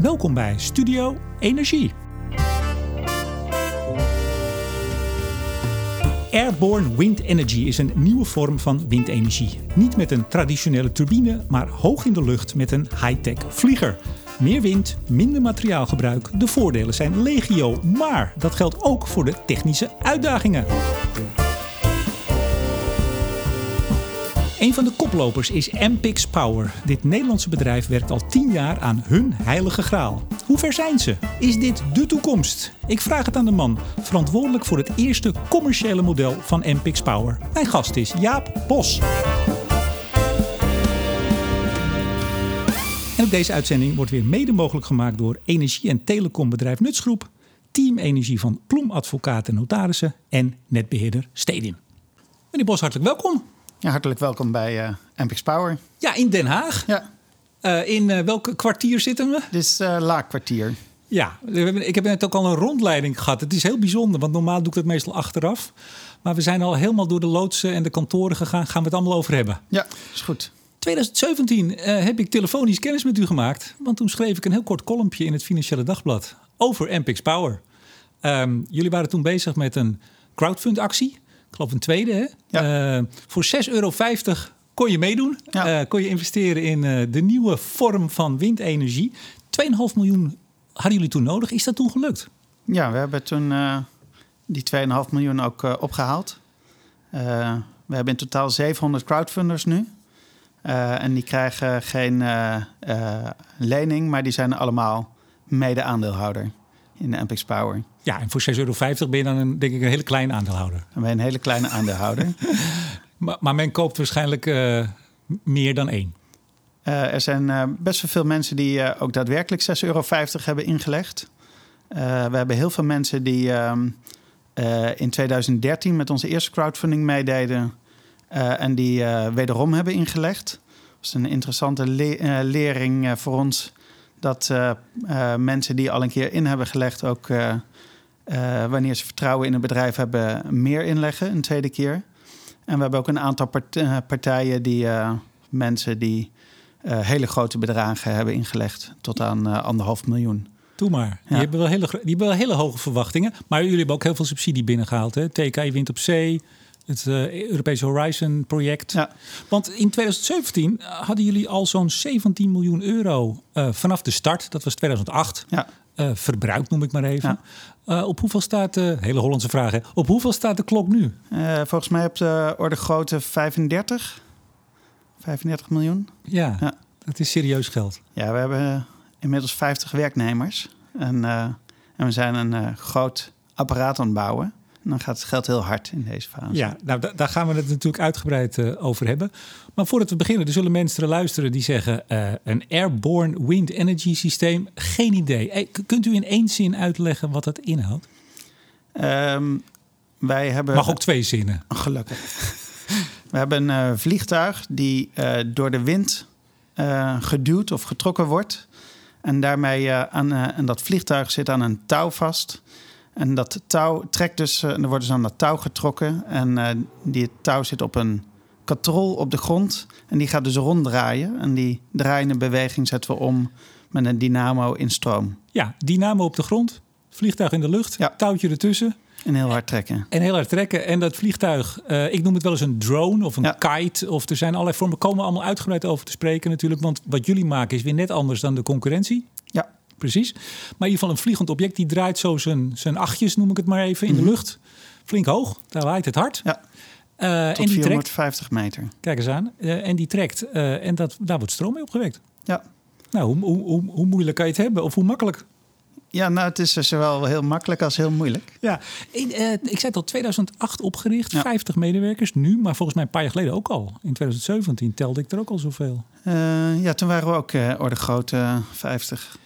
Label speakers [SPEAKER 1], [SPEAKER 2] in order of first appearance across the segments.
[SPEAKER 1] Welkom bij Studio Energie. Airborne Wind Energy is een nieuwe vorm van windenergie. Niet met een traditionele turbine, maar hoog in de lucht met een high-tech vlieger. Meer wind, minder materiaalgebruik. De voordelen zijn legio, maar dat geldt ook voor de technische uitdagingen. Een van de koplopers is Ampix Power. Dit Nederlandse bedrijf werkt al 10 jaar aan hun heilige graal. Hoe ver zijn ze? Is dit de toekomst? Ik vraag het aan de man, verantwoordelijk voor het eerste commerciële model van Ampix Power. Mijn gast is Jaap Bos. En ook deze uitzending wordt weer mede mogelijk gemaakt door energie- en telecombedrijf Nutsgroep, Team Energie van Ploem Advocaten en Notarissen en netbeheerder Stedin. Meneer Bos, hartelijk welkom.
[SPEAKER 2] Ja, hartelijk welkom bij uh, MPX Power.
[SPEAKER 1] Ja, in Den Haag.
[SPEAKER 2] Ja.
[SPEAKER 1] Uh, in uh, welk kwartier zitten we?
[SPEAKER 2] Dit is uh, Laakkwartier.
[SPEAKER 1] Ja, ik heb net ook al een rondleiding gehad. Het is heel bijzonder, want normaal doe ik dat meestal achteraf. Maar we zijn al helemaal door de loodsen en de kantoren gegaan. Gaan we het allemaal over hebben?
[SPEAKER 2] Ja, is goed.
[SPEAKER 1] 2017 heb ik telefonisch kennis met u gemaakt. Want toen schreef ik een heel kort kolompje in het Financiële Dagblad over MPX Power. Um, jullie waren toen bezig met een crowdfund-actie geloof een tweede. Hè? Ja. Uh, voor 6,50 euro kon je meedoen. Ja. Uh, kon je investeren in uh, de nieuwe vorm van windenergie. 2,5 miljoen hadden jullie toen nodig. Is dat toen gelukt?
[SPEAKER 2] Ja, we hebben toen die 2,5 miljoen ook opgehaald. we hebben in totaal 700 crowdfunders nu. en die krijgen geen lening, maar die zijn allemaal mede-aandeelhouder in de MPX Power.
[SPEAKER 1] Ja, en voor 6,50 euro ben je dan een, denk ik een hele kleine aandeelhouder.
[SPEAKER 2] Dan ben je een hele kleine aandeelhouder.
[SPEAKER 1] maar, maar, men koopt waarschijnlijk uh, meer dan één.
[SPEAKER 2] Uh, er zijn uh, best wel veel mensen die ook daadwerkelijk 6,50 euro hebben ingelegd. we hebben heel veel mensen die ehm, in 2013 met onze eerste crowdfunding meededen en die wederom hebben ingelegd. Dat is een interessante le lering voor ons dat mensen die al een keer in hebben gelegd ook uh, wanneer ze vertrouwen in een bedrijf hebben, meer inleggen een tweede keer. En we hebben ook een aantal part eh, partijen die uh, mensen die hele grote bedragen hebben ingelegd tot aan anderhalf miljoen.
[SPEAKER 1] Doe maar. Ja. Die, hebben wel hele, die hebben wel hele hoge verwachtingen. Maar jullie hebben ook heel veel subsidie binnengehaald. Hè? TKI Wind op Zee, het uh, Europese Horizon project. Ja. Want in 2017 hadden jullie al zo'n 17 miljoen euro uh, vanaf de start. Dat was 2008. Ja. Uh, verbruikt noem ik maar even. Ja. op hoeveel staat de, hele Hollandse vraag, hè? op hoeveel staat de klok nu?
[SPEAKER 2] volgens mij op de orde grootte 35. 35 miljoen.
[SPEAKER 1] Ja, ja, dat is serieus geld.
[SPEAKER 2] Ja, we hebben inmiddels 50 werknemers. En, en we zijn een groot apparaat aan het bouwen dan gaat het geld heel hard in deze fase.
[SPEAKER 1] Ja, nou, daar gaan we het natuurlijk uitgebreid uh, over hebben. Maar voordat we beginnen, er zullen mensen luisteren die zeggen... Uh, een airborne wind energy systeem, geen idee. Hey, kunt u in één zin uitleggen wat dat inhoudt?
[SPEAKER 2] Um, wij hebben...
[SPEAKER 1] Mag ook twee zinnen.
[SPEAKER 2] Gelukkig. we hebben een uh, vliegtuig die door de wind geduwd of getrokken wordt... En daarmee aan en dat vliegtuig zit aan een touw vast... En dat touw trekt dus, uh, er wordt dus aan dat touw getrokken. En uh, die touw zit op een katrol op de grond. En die gaat dus ronddraaien. En die draaiende beweging zetten we om met een dynamo in stroom.
[SPEAKER 1] Ja, dynamo op de grond, vliegtuig in de lucht, ja. touwtje ertussen.
[SPEAKER 2] En heel hard trekken.
[SPEAKER 1] En heel hard trekken. En dat vliegtuig, uh, ik noem het wel eens een drone of een ja. kite. Of er zijn allerlei vormen. komen allemaal uitgebreid over te spreken natuurlijk. Want wat jullie maken is weer net anders dan de concurrentie.
[SPEAKER 2] Ja
[SPEAKER 1] precies. Maar in ieder geval een vliegend object die draait zo zijn, zijn achtjes, noem ik het maar even, in de mhm. lucht. Flink hoog, daar waait het hard.
[SPEAKER 2] Ja. Uh, Tot en die 450 trekt, meter.
[SPEAKER 1] Kijk eens aan. Uh, en die trekt. Uh, en dat, daar wordt stroom mee opgewekt.
[SPEAKER 2] Ja.
[SPEAKER 1] Nou, hoe, hoe, hoe, hoe, moeilijk kan je het hebben? Of hoe makkelijk?
[SPEAKER 2] Ja, nou, het is zowel heel makkelijk als heel moeilijk.
[SPEAKER 1] Ja, in, ik zei al, 2008 opgericht, ja. 50 medewerkers nu, maar volgens mij een paar jaar geleden ook al. In 2017 telde ik er ook al zoveel.
[SPEAKER 2] ja, toen waren we ook orde grote 50.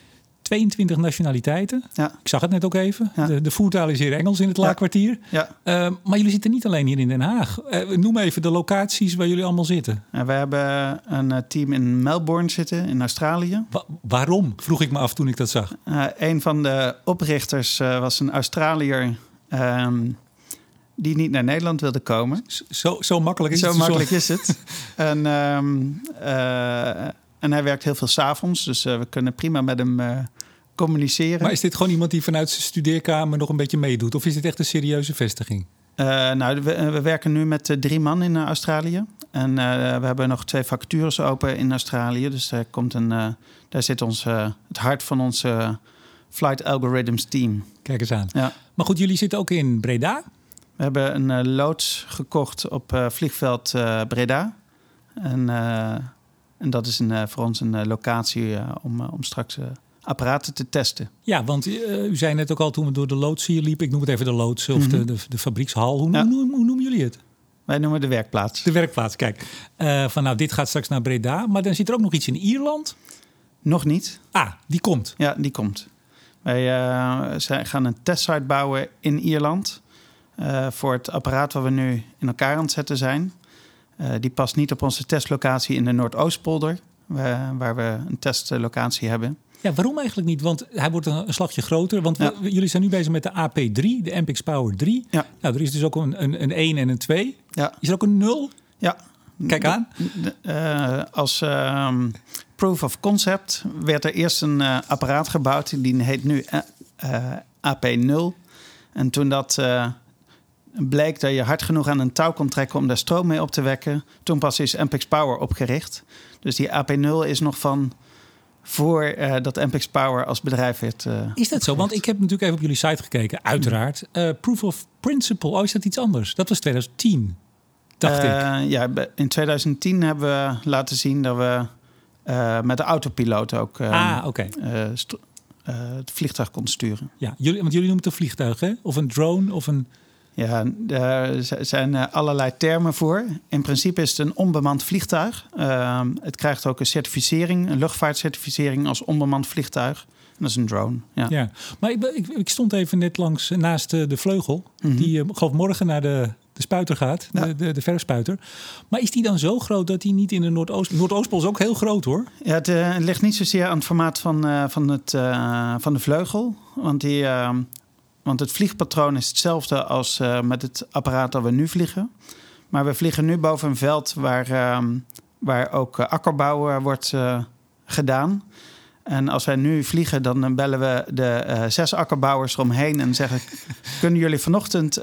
[SPEAKER 1] 22 nationaliteiten.
[SPEAKER 2] Ja.
[SPEAKER 1] Ik zag het net ook even. De, de voertaal is hier Engels in het laakkwartier.
[SPEAKER 2] Ja.
[SPEAKER 1] Uh, maar jullie zitten niet alleen hier in Den Haag. Uh, noem even de locaties waar jullie allemaal zitten.
[SPEAKER 2] Ja, we hebben een eh, team in Melbourne zitten, in Australië.
[SPEAKER 1] Wa waarom? Vroeg ik me af toen ik dat zag.
[SPEAKER 2] Uh, een van de oprichters was een Australiër... Um, die niet naar Nederland wilde komen.
[SPEAKER 1] Zo, zo makkelijk is
[SPEAKER 2] zo
[SPEAKER 1] het.
[SPEAKER 2] Makkelijk is het. en, um, en hij werkt heel veel s'avonds. Dus we kunnen prima met hem communiceren.
[SPEAKER 1] Maar is dit gewoon iemand die vanuit zijn studeerkamer nog een beetje meedoet? Of is dit echt een serieuze vestiging?
[SPEAKER 2] Uh, nou, we, we, werken nu met drie man in Australië. En we hebben nog twee vacatures open in Australië. Dus daar, komt een, daar zit ons, het hart van ons Flight Algorithms team.
[SPEAKER 1] Kijk eens aan. Ja. Maar goed, jullie zitten ook in Breda.
[SPEAKER 2] We hebben een loods gekocht op vliegveld Breda. En, en dat is een, voor ons een locatie om, om straks apparaten te testen.
[SPEAKER 1] Ja, want u zei net ook al toen we door de loods hier liepen... ik noem het even de loods of de, mhm. de, de, fabriekshal. Hoe, ja. hoe, hoe, noemen jullie het?
[SPEAKER 2] Wij noemen de werkplaats.
[SPEAKER 1] De werkplaats, kijk. van nou, dit gaat straks naar Breda. Maar dan zit er ook nog iets in Ierland.
[SPEAKER 2] Nog niet.
[SPEAKER 1] Ah, die komt.
[SPEAKER 2] Ja, die komt. Wij gaan een testsite bouwen in Ierland... Eh, voor het apparaat wat we nu in elkaar aan het zetten zijn. Die past niet op onze testlocatie in de Noordoostpolder, waar we een testlocatie hebben.
[SPEAKER 1] Ja, waarom eigenlijk niet? Want hij wordt een, slagje groter. Want jullie zijn nu bezig met de AP3, de MPX Power 3. Ja. Nou, er is dus ook een, een, een 1 en een 2. Ja. Is er ook een 0?
[SPEAKER 2] Ja.
[SPEAKER 1] Kijk aan.
[SPEAKER 2] Uh, als uh, proof of concept werd er eerst een uh, apparaat gebouwd. Die heet nu AP0. En toen dat bleek dat je hard genoeg aan een touw kon trekken om daar stroom mee op te wekken. Toen pas is MPX Power opgericht. Dus die AP0 is nog van voor uh, dat MPX Power als bedrijf werd. Uh,
[SPEAKER 1] is dat zo? Want ik heb natuurlijk even op jullie site gekeken, uiteraard. Uh, proof of Principle, oh, is dat iets anders? Dat was 2010, dacht ik.
[SPEAKER 2] Ja, in 2010 hebben we laten zien dat we met de autopiloot ook
[SPEAKER 1] ah, okay.
[SPEAKER 2] het vliegtuig konden sturen.
[SPEAKER 1] Ja, jullie, want jullie noemen het een vliegtuig, hè? Of een drone, of een...
[SPEAKER 2] Ja, er zijn eh, allerlei termen voor. In principe is het een onbemand vliegtuig. Ehm, het krijgt ook een certificering, een luchtvaartcertificering als onbemand vliegtuig. dat is een drone. Ja,
[SPEAKER 1] ja. maar ik, ik, ik stond even net langs naast de, de vleugel, mm die geloof morgen naar de, de spuiter gaat, de, de, de verfspuiter. Maar is die dan zo groot dat die niet in de Noordoost... Noordoostpool is ook heel groot hoor.
[SPEAKER 2] Ja, het uh, ligt niet zozeer aan het formaat van, van, het, van de vleugel. Want die, ehm, want het vliegpatroon is hetzelfde als uh, met het apparaat dat we nu vliegen. Maar we vliegen nu boven een veld waar, uh, waar ook uh, akkerbouw wordt gedaan. En als wij nu vliegen, dan bellen we de zes akkerbouwers eromheen en zeggen: Kunnen jullie vanochtend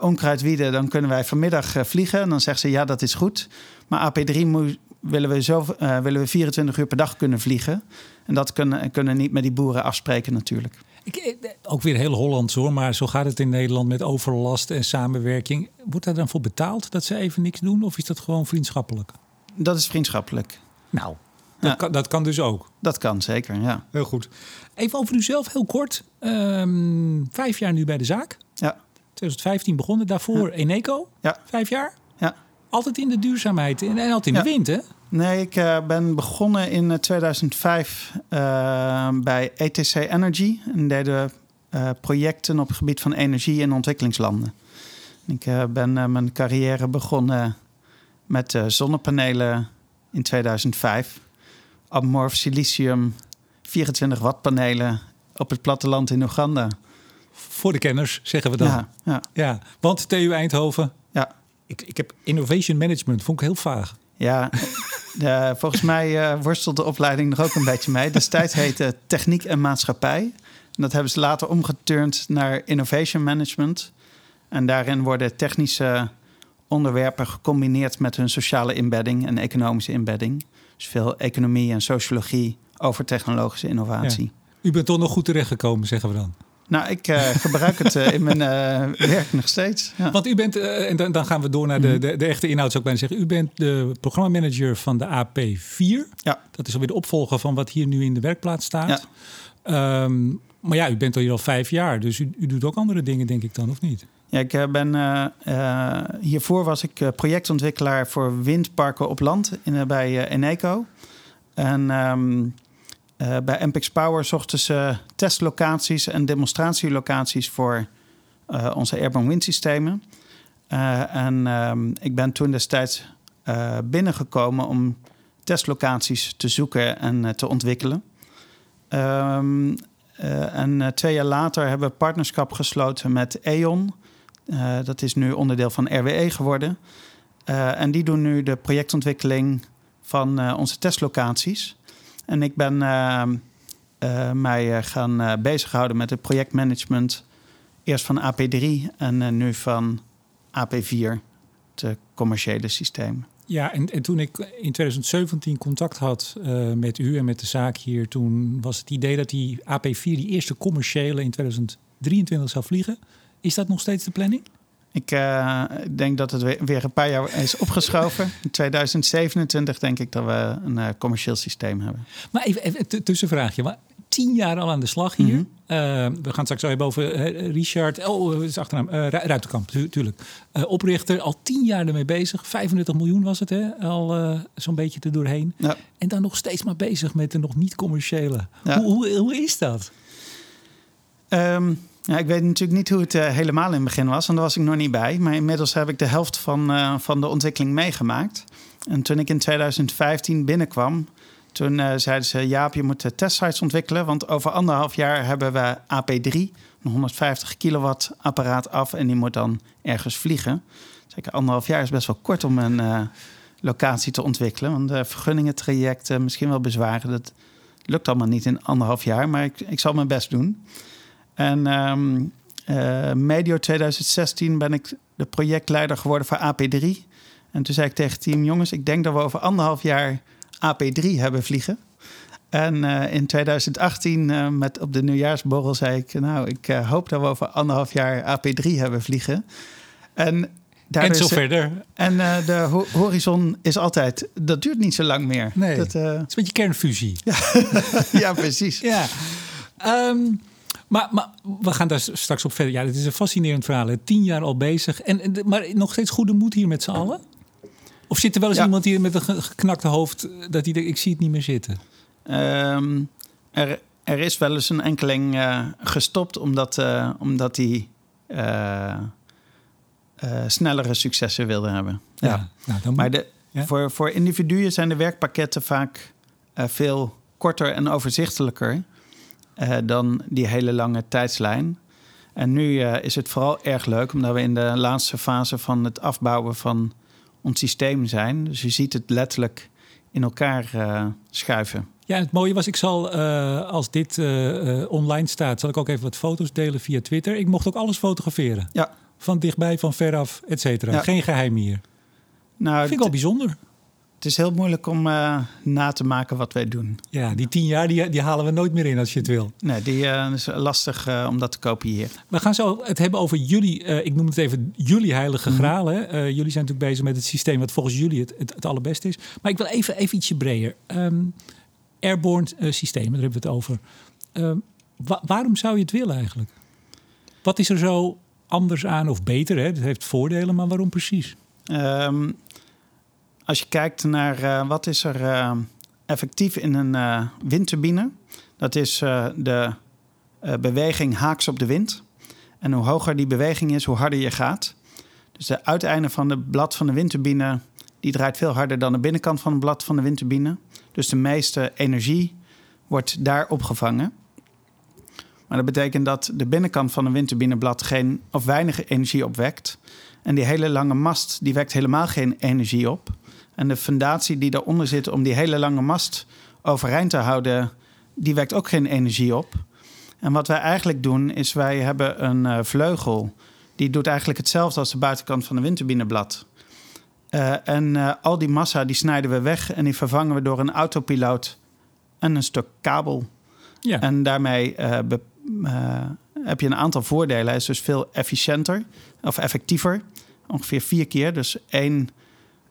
[SPEAKER 2] onkruid wieden? Dan kunnen wij vanmiddag vliegen. En dan zeggen ze: Ja, dat is goed. Maar AP3 moet, willen, we zo, willen we 24 uur per dag kunnen vliegen. En dat kunnen, kunnen niet met die boeren afspreken, natuurlijk.
[SPEAKER 1] Ik, eh, ook weer heel Hollands hoor, maar zo gaat het in Nederland met overlast en samenwerking. Wordt daar dan voor betaald dat ze even niks doen of is dat gewoon vriendschappelijk?
[SPEAKER 2] Dat is vriendschappelijk.
[SPEAKER 1] Nou, dat, kan, dat kan dus ook.
[SPEAKER 2] Dat kan zeker, ja.
[SPEAKER 1] Heel goed. Even over uzelf, heel kort. Um, vijf jaar nu bij de zaak.
[SPEAKER 2] Ja.
[SPEAKER 1] 2015 begonnen, daarvoor ja. Eneco.
[SPEAKER 2] Ja.
[SPEAKER 1] Vijf jaar.
[SPEAKER 2] Ja.
[SPEAKER 1] Altijd in de duurzaamheid en altijd in de wind, hè?
[SPEAKER 2] Nee, ik uh, ben begonnen in 2005 uh, eh, bij ETC Energy. En deden uh, projecten op het gebied van energie in ontwikkelingslanden. Ik ben mijn carrière begonnen met zonnepanelen in 2005. Amorf silicium, 24 watt panelen op het platteland in Oeganda.
[SPEAKER 1] Voor de kenners, zeggen we dan.
[SPEAKER 2] Ja, ja.
[SPEAKER 1] ja want TU Eindhoven.
[SPEAKER 2] Ja.
[SPEAKER 1] Ik, ik heb innovation management, vond ik heel vaag.
[SPEAKER 2] Ja, de, volgens mij uh, worstelt de opleiding nog ook een beetje mee. Destijds heette Techniek en Maatschappij. En dat hebben ze later omgeturnd naar Innovation Management. En daarin worden technische onderwerpen gecombineerd met hun sociale inbedding en economische inbedding. Dus veel economie en sociologie over technologische innovatie.
[SPEAKER 1] U bent toch nog goed terechtgekomen, zeggen we dan?
[SPEAKER 2] Nou, ik uh, gebruik het uh, in mijn uh, werk nog steeds.
[SPEAKER 1] Ja. Want u bent, en dan, dan, gaan we door naar de, mhm. de, de, echte inhoud, zou ik bijna zeggen. U bent de programmamanager van de AP4.
[SPEAKER 2] Ja.
[SPEAKER 1] Dat is alweer de opvolger van wat hier nu in de werkplaats staat. Ja. Um, maar ja, u bent al hier al vijf jaar, dus u, u, doet ook andere dingen, denk ik dan, of niet?
[SPEAKER 2] Ja, ik ben, hiervoor was ik projectontwikkelaar voor windparken op land in, bij Eneco. En... Um, uh, bij MPX Power zochten ze testlocaties en demonstratielocaties voor uh, onze airborne windsystemen. Uh, en um, ik ben toen destijds binnengekomen om testlocaties te zoeken en te ontwikkelen. Um, en twee jaar later hebben we partnerschap gesloten met E.ON. dat is nu onderdeel van RWE geworden. en die doen nu de projectontwikkeling van onze testlocaties. En ik ben ehm, mij gaan bezighouden met het projectmanagement. Eerst van AP3 en nu van AP4, het commerciële systeem.
[SPEAKER 1] Ja, en, en toen ik in 2017 contact had met u en met de zaak hier, toen was het idee dat die AP4, die eerste commerciële, in 2023 zou vliegen. Is dat nog steeds de planning?
[SPEAKER 2] Ik uh, denk dat het weer een paar jaar is opgeschoven. In 2027 denk ik dat we een uh, commercieel systeem hebben.
[SPEAKER 1] Maar even, even tussenvraagje. Maar tien jaar al aan de slag hier. Mm we gaan straks zo hebben over Richard. Oh, is achternaam. Ruitenkamp, natuurlijk. oprichter, al tien jaar ermee bezig. 35 miljoen was het, hè? Al zo'n beetje er doorheen. Ja. En dan nog steeds maar bezig met de nog niet commerciële. Hoe, hoe, hoe, is dat?
[SPEAKER 2] Um, ja, ik weet natuurlijk niet hoe het uh, helemaal in het begin was, want daar was ik nog niet bij. Maar inmiddels heb ik de helft van, uh, van de ontwikkeling meegemaakt. En toen ik in 2015 binnenkwam, toen uh, zeiden ze: Jaap, je moet testsites ontwikkelen. Want over anderhalf jaar hebben we AP3, een 150 kilowatt apparaat af. En die moet dan ergens vliegen. Zeker anderhalf jaar is best wel kort om een locatie te ontwikkelen. Want de vergunningentrajecten, misschien wel bezwaren, dat lukt allemaal niet in anderhalf jaar. Maar ik, ik zal mijn best doen. En um, medio 2016 ben ik de projectleider geworden voor AP3. En toen zei ik tegen het team: jongens, ik denk dat we over anderhalf jaar AP3 hebben vliegen. En uh, in 2018, uh, met op de nieuwjaarsborrel, zei ik: Nou, ik uh, hoop dat we over anderhalf jaar AP3 hebben vliegen.
[SPEAKER 1] En, en zo verder.
[SPEAKER 2] En de horizon is altijd, dat duurt niet zo lang meer.
[SPEAKER 1] Nee, dat, het is een beetje kernfusie.
[SPEAKER 2] ja, ja precies.
[SPEAKER 1] ja. Um, maar, maar we gaan daar straks op verder. Ja, dit is een fascinerend verhaal. Tien jaar al bezig. En, maar nog steeds goede moed hier met z'n allen? Of zit er wel eens iemand hier met een geknakte hoofd... dat hij denkt, ik zie het niet meer zitten?
[SPEAKER 2] Um, er, er is wel eens een enkeling uh, gestopt... omdat, uh, omdat hij uh, snellere successen wilde hebben. Ja, ja. Nou, dan maar de, voor, voor individuen zijn de werkpakketten vaak veel korter en overzichtelijker... Uh, dan die hele lange tijdslijn. En nu uh, is het vooral erg leuk, omdat we in de laatste fase van het afbouwen van ons systeem zijn. Dus je ziet het letterlijk in elkaar uh, schuiven.
[SPEAKER 1] Ja, het mooie was, ik zal als dit online staat, zal ik ook even wat foto's delen via Twitter. Ik mocht ook alles fotograferen.
[SPEAKER 2] Ja.
[SPEAKER 1] Van dichtbij, van veraf, et cetera. Geen geheim hier. Nou, vind ik wel bijzonder
[SPEAKER 2] het is heel moeilijk om uh, na te maken wat wij doen.
[SPEAKER 1] Ja, die tien jaar die, die halen we nooit meer in als je het wil.
[SPEAKER 2] Nee, die uh, is lastig uh, om dat te kopiëren.
[SPEAKER 1] We gaan zo het hebben over jullie, ik noem het even jullie heilige mm graal. Hè? jullie zijn natuurlijk bezig met het systeem wat volgens jullie het, het, het allerbeste is. Maar ik wil even, even ietsje breder. Um, airborne systemen, daar hebben we het over. Ehm, waarom zou je het willen eigenlijk? Wat is er zo anders aan of beter? Hè? Het heeft voordelen, maar waarom precies?
[SPEAKER 2] Um, als je kijkt naar uh, wat is er uh, effectief in een uh, windturbine, dat is de beweging haaks op de wind. En hoe hoger die beweging is, hoe harder je gaat. Dus de uiteinde van het blad van de windturbine, die draait veel harder dan de binnenkant van het blad van de windturbine. Dus de meeste energie wordt daar opgevangen. Maar dat betekent dat de binnenkant van een windturbineblad geen of weinig energie opwekt. En die hele lange mast die wekt helemaal geen energie op. En de fundatie die daaronder zit om die hele lange mast overeind te houden, die wekt ook geen energie op. En wat wij eigenlijk doen, is wij hebben een uh, vleugel. Die doet eigenlijk hetzelfde als de buitenkant van een windturbineblad. Uh, en uh, al die massa die snijden we weg en die vervangen we door een autopiloot en een stuk kabel. Ja. En daarmee heb je een aantal voordelen. Hij is dus veel efficiënter of effectiever. Ongeveer vier keer. Dus één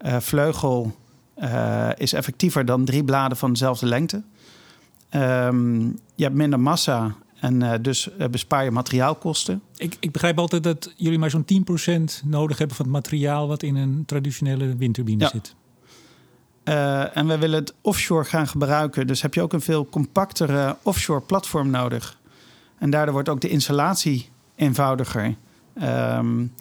[SPEAKER 2] uh, vleugel uh, is effectiever dan drie bladen van dezelfde lengte. Um, je hebt minder massa en uh, dus bespaar je materiaalkosten.
[SPEAKER 1] Ik, ik, begrijp altijd dat jullie maar zo'n 10% nodig hebben van het materiaal wat in een traditionele windturbine ja. zit.
[SPEAKER 2] Uh, en we willen het offshore gaan gebruiken. Dus heb je ook een veel compactere offshore platform nodig. En daardoor wordt ook de installatie eenvoudiger. Um,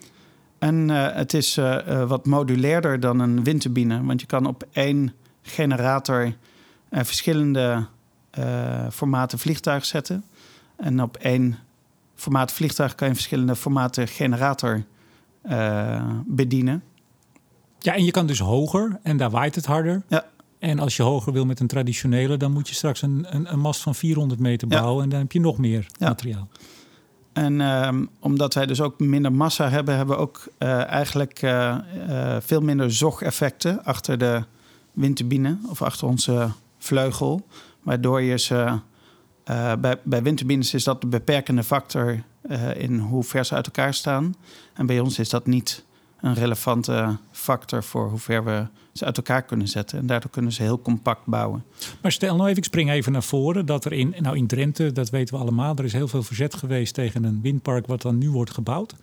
[SPEAKER 2] en uh, het is uh, uh, wat modulairder dan een windturbine. Want je kan op één generator verschillende formaten vliegtuig zetten. En op één formaat vliegtuig kan je verschillende formaten generator bedienen.
[SPEAKER 1] Ja, en je kan dus hoger en daar waait het harder.
[SPEAKER 2] Ja.
[SPEAKER 1] En als je hoger wil met een traditionele, dan moet je straks een, een, een mast van 400 meter bouwen. En dan heb je nog meer materiaal.
[SPEAKER 2] En ehm, omdat wij dus ook minder massa hebben, hebben we ook uh, eigenlijk uh, uh, veel minder zogeffecten achter de windturbine of achter onze vleugel. Waardoor je ze. bij, bij windturbines is dat de beperkende factor in hoe ver ze uit elkaar staan. En bij ons is dat niet een relevante factor voor hoe ver we ze uit elkaar kunnen zetten. En daardoor kunnen ze heel compact bouwen.
[SPEAKER 1] Maar stel nou even, ik spring even naar voren, dat er in, nou in Drenthe, dat weten we allemaal, er is heel veel verzet geweest tegen een windpark wat dan nu wordt gebouwd.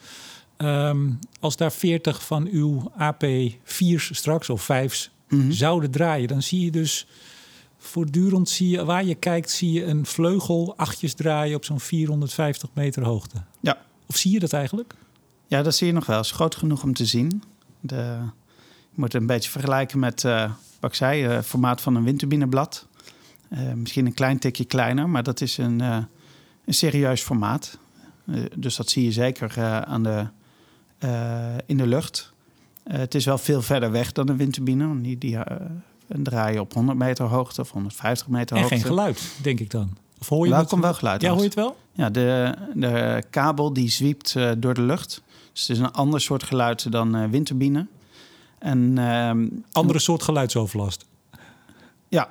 [SPEAKER 1] Ehm, als daar 40 van uw AP4's straks of 5's mhm. zouden draaien, dan zie je dus voortdurend zie je, waar je kijkt, zie je een vleugel achtjes draaien op zo'n 450 meter hoogte.
[SPEAKER 2] Ja.
[SPEAKER 1] Of zie je dat eigenlijk?
[SPEAKER 2] Ja, dat zie je nog wel. Het is groot genoeg om te zien. De, je moet het een beetje vergelijken met, uh, wat ik zei, het uh, formaat van een windturbineblad. Uh, misschien een klein tikje kleiner, maar dat is een, een serieus formaat. dus dat zie je zeker aan de, in de lucht. het is wel veel verder weg dan een windturbine. Want die, die draaien op 100 meter hoogte of 150 meter
[SPEAKER 1] en
[SPEAKER 2] hoogte.
[SPEAKER 1] En geen geluid, denk ik dan. Of hoor je
[SPEAKER 2] wel, komt wel geluid
[SPEAKER 1] Ja, hoor je het wel?
[SPEAKER 2] Ja, de, de kabel die zwiept door de lucht. Dus het is een ander soort geluid dan uh, windturbine. En, uh,
[SPEAKER 1] Andere soort geluidsoverlast.
[SPEAKER 2] Ja,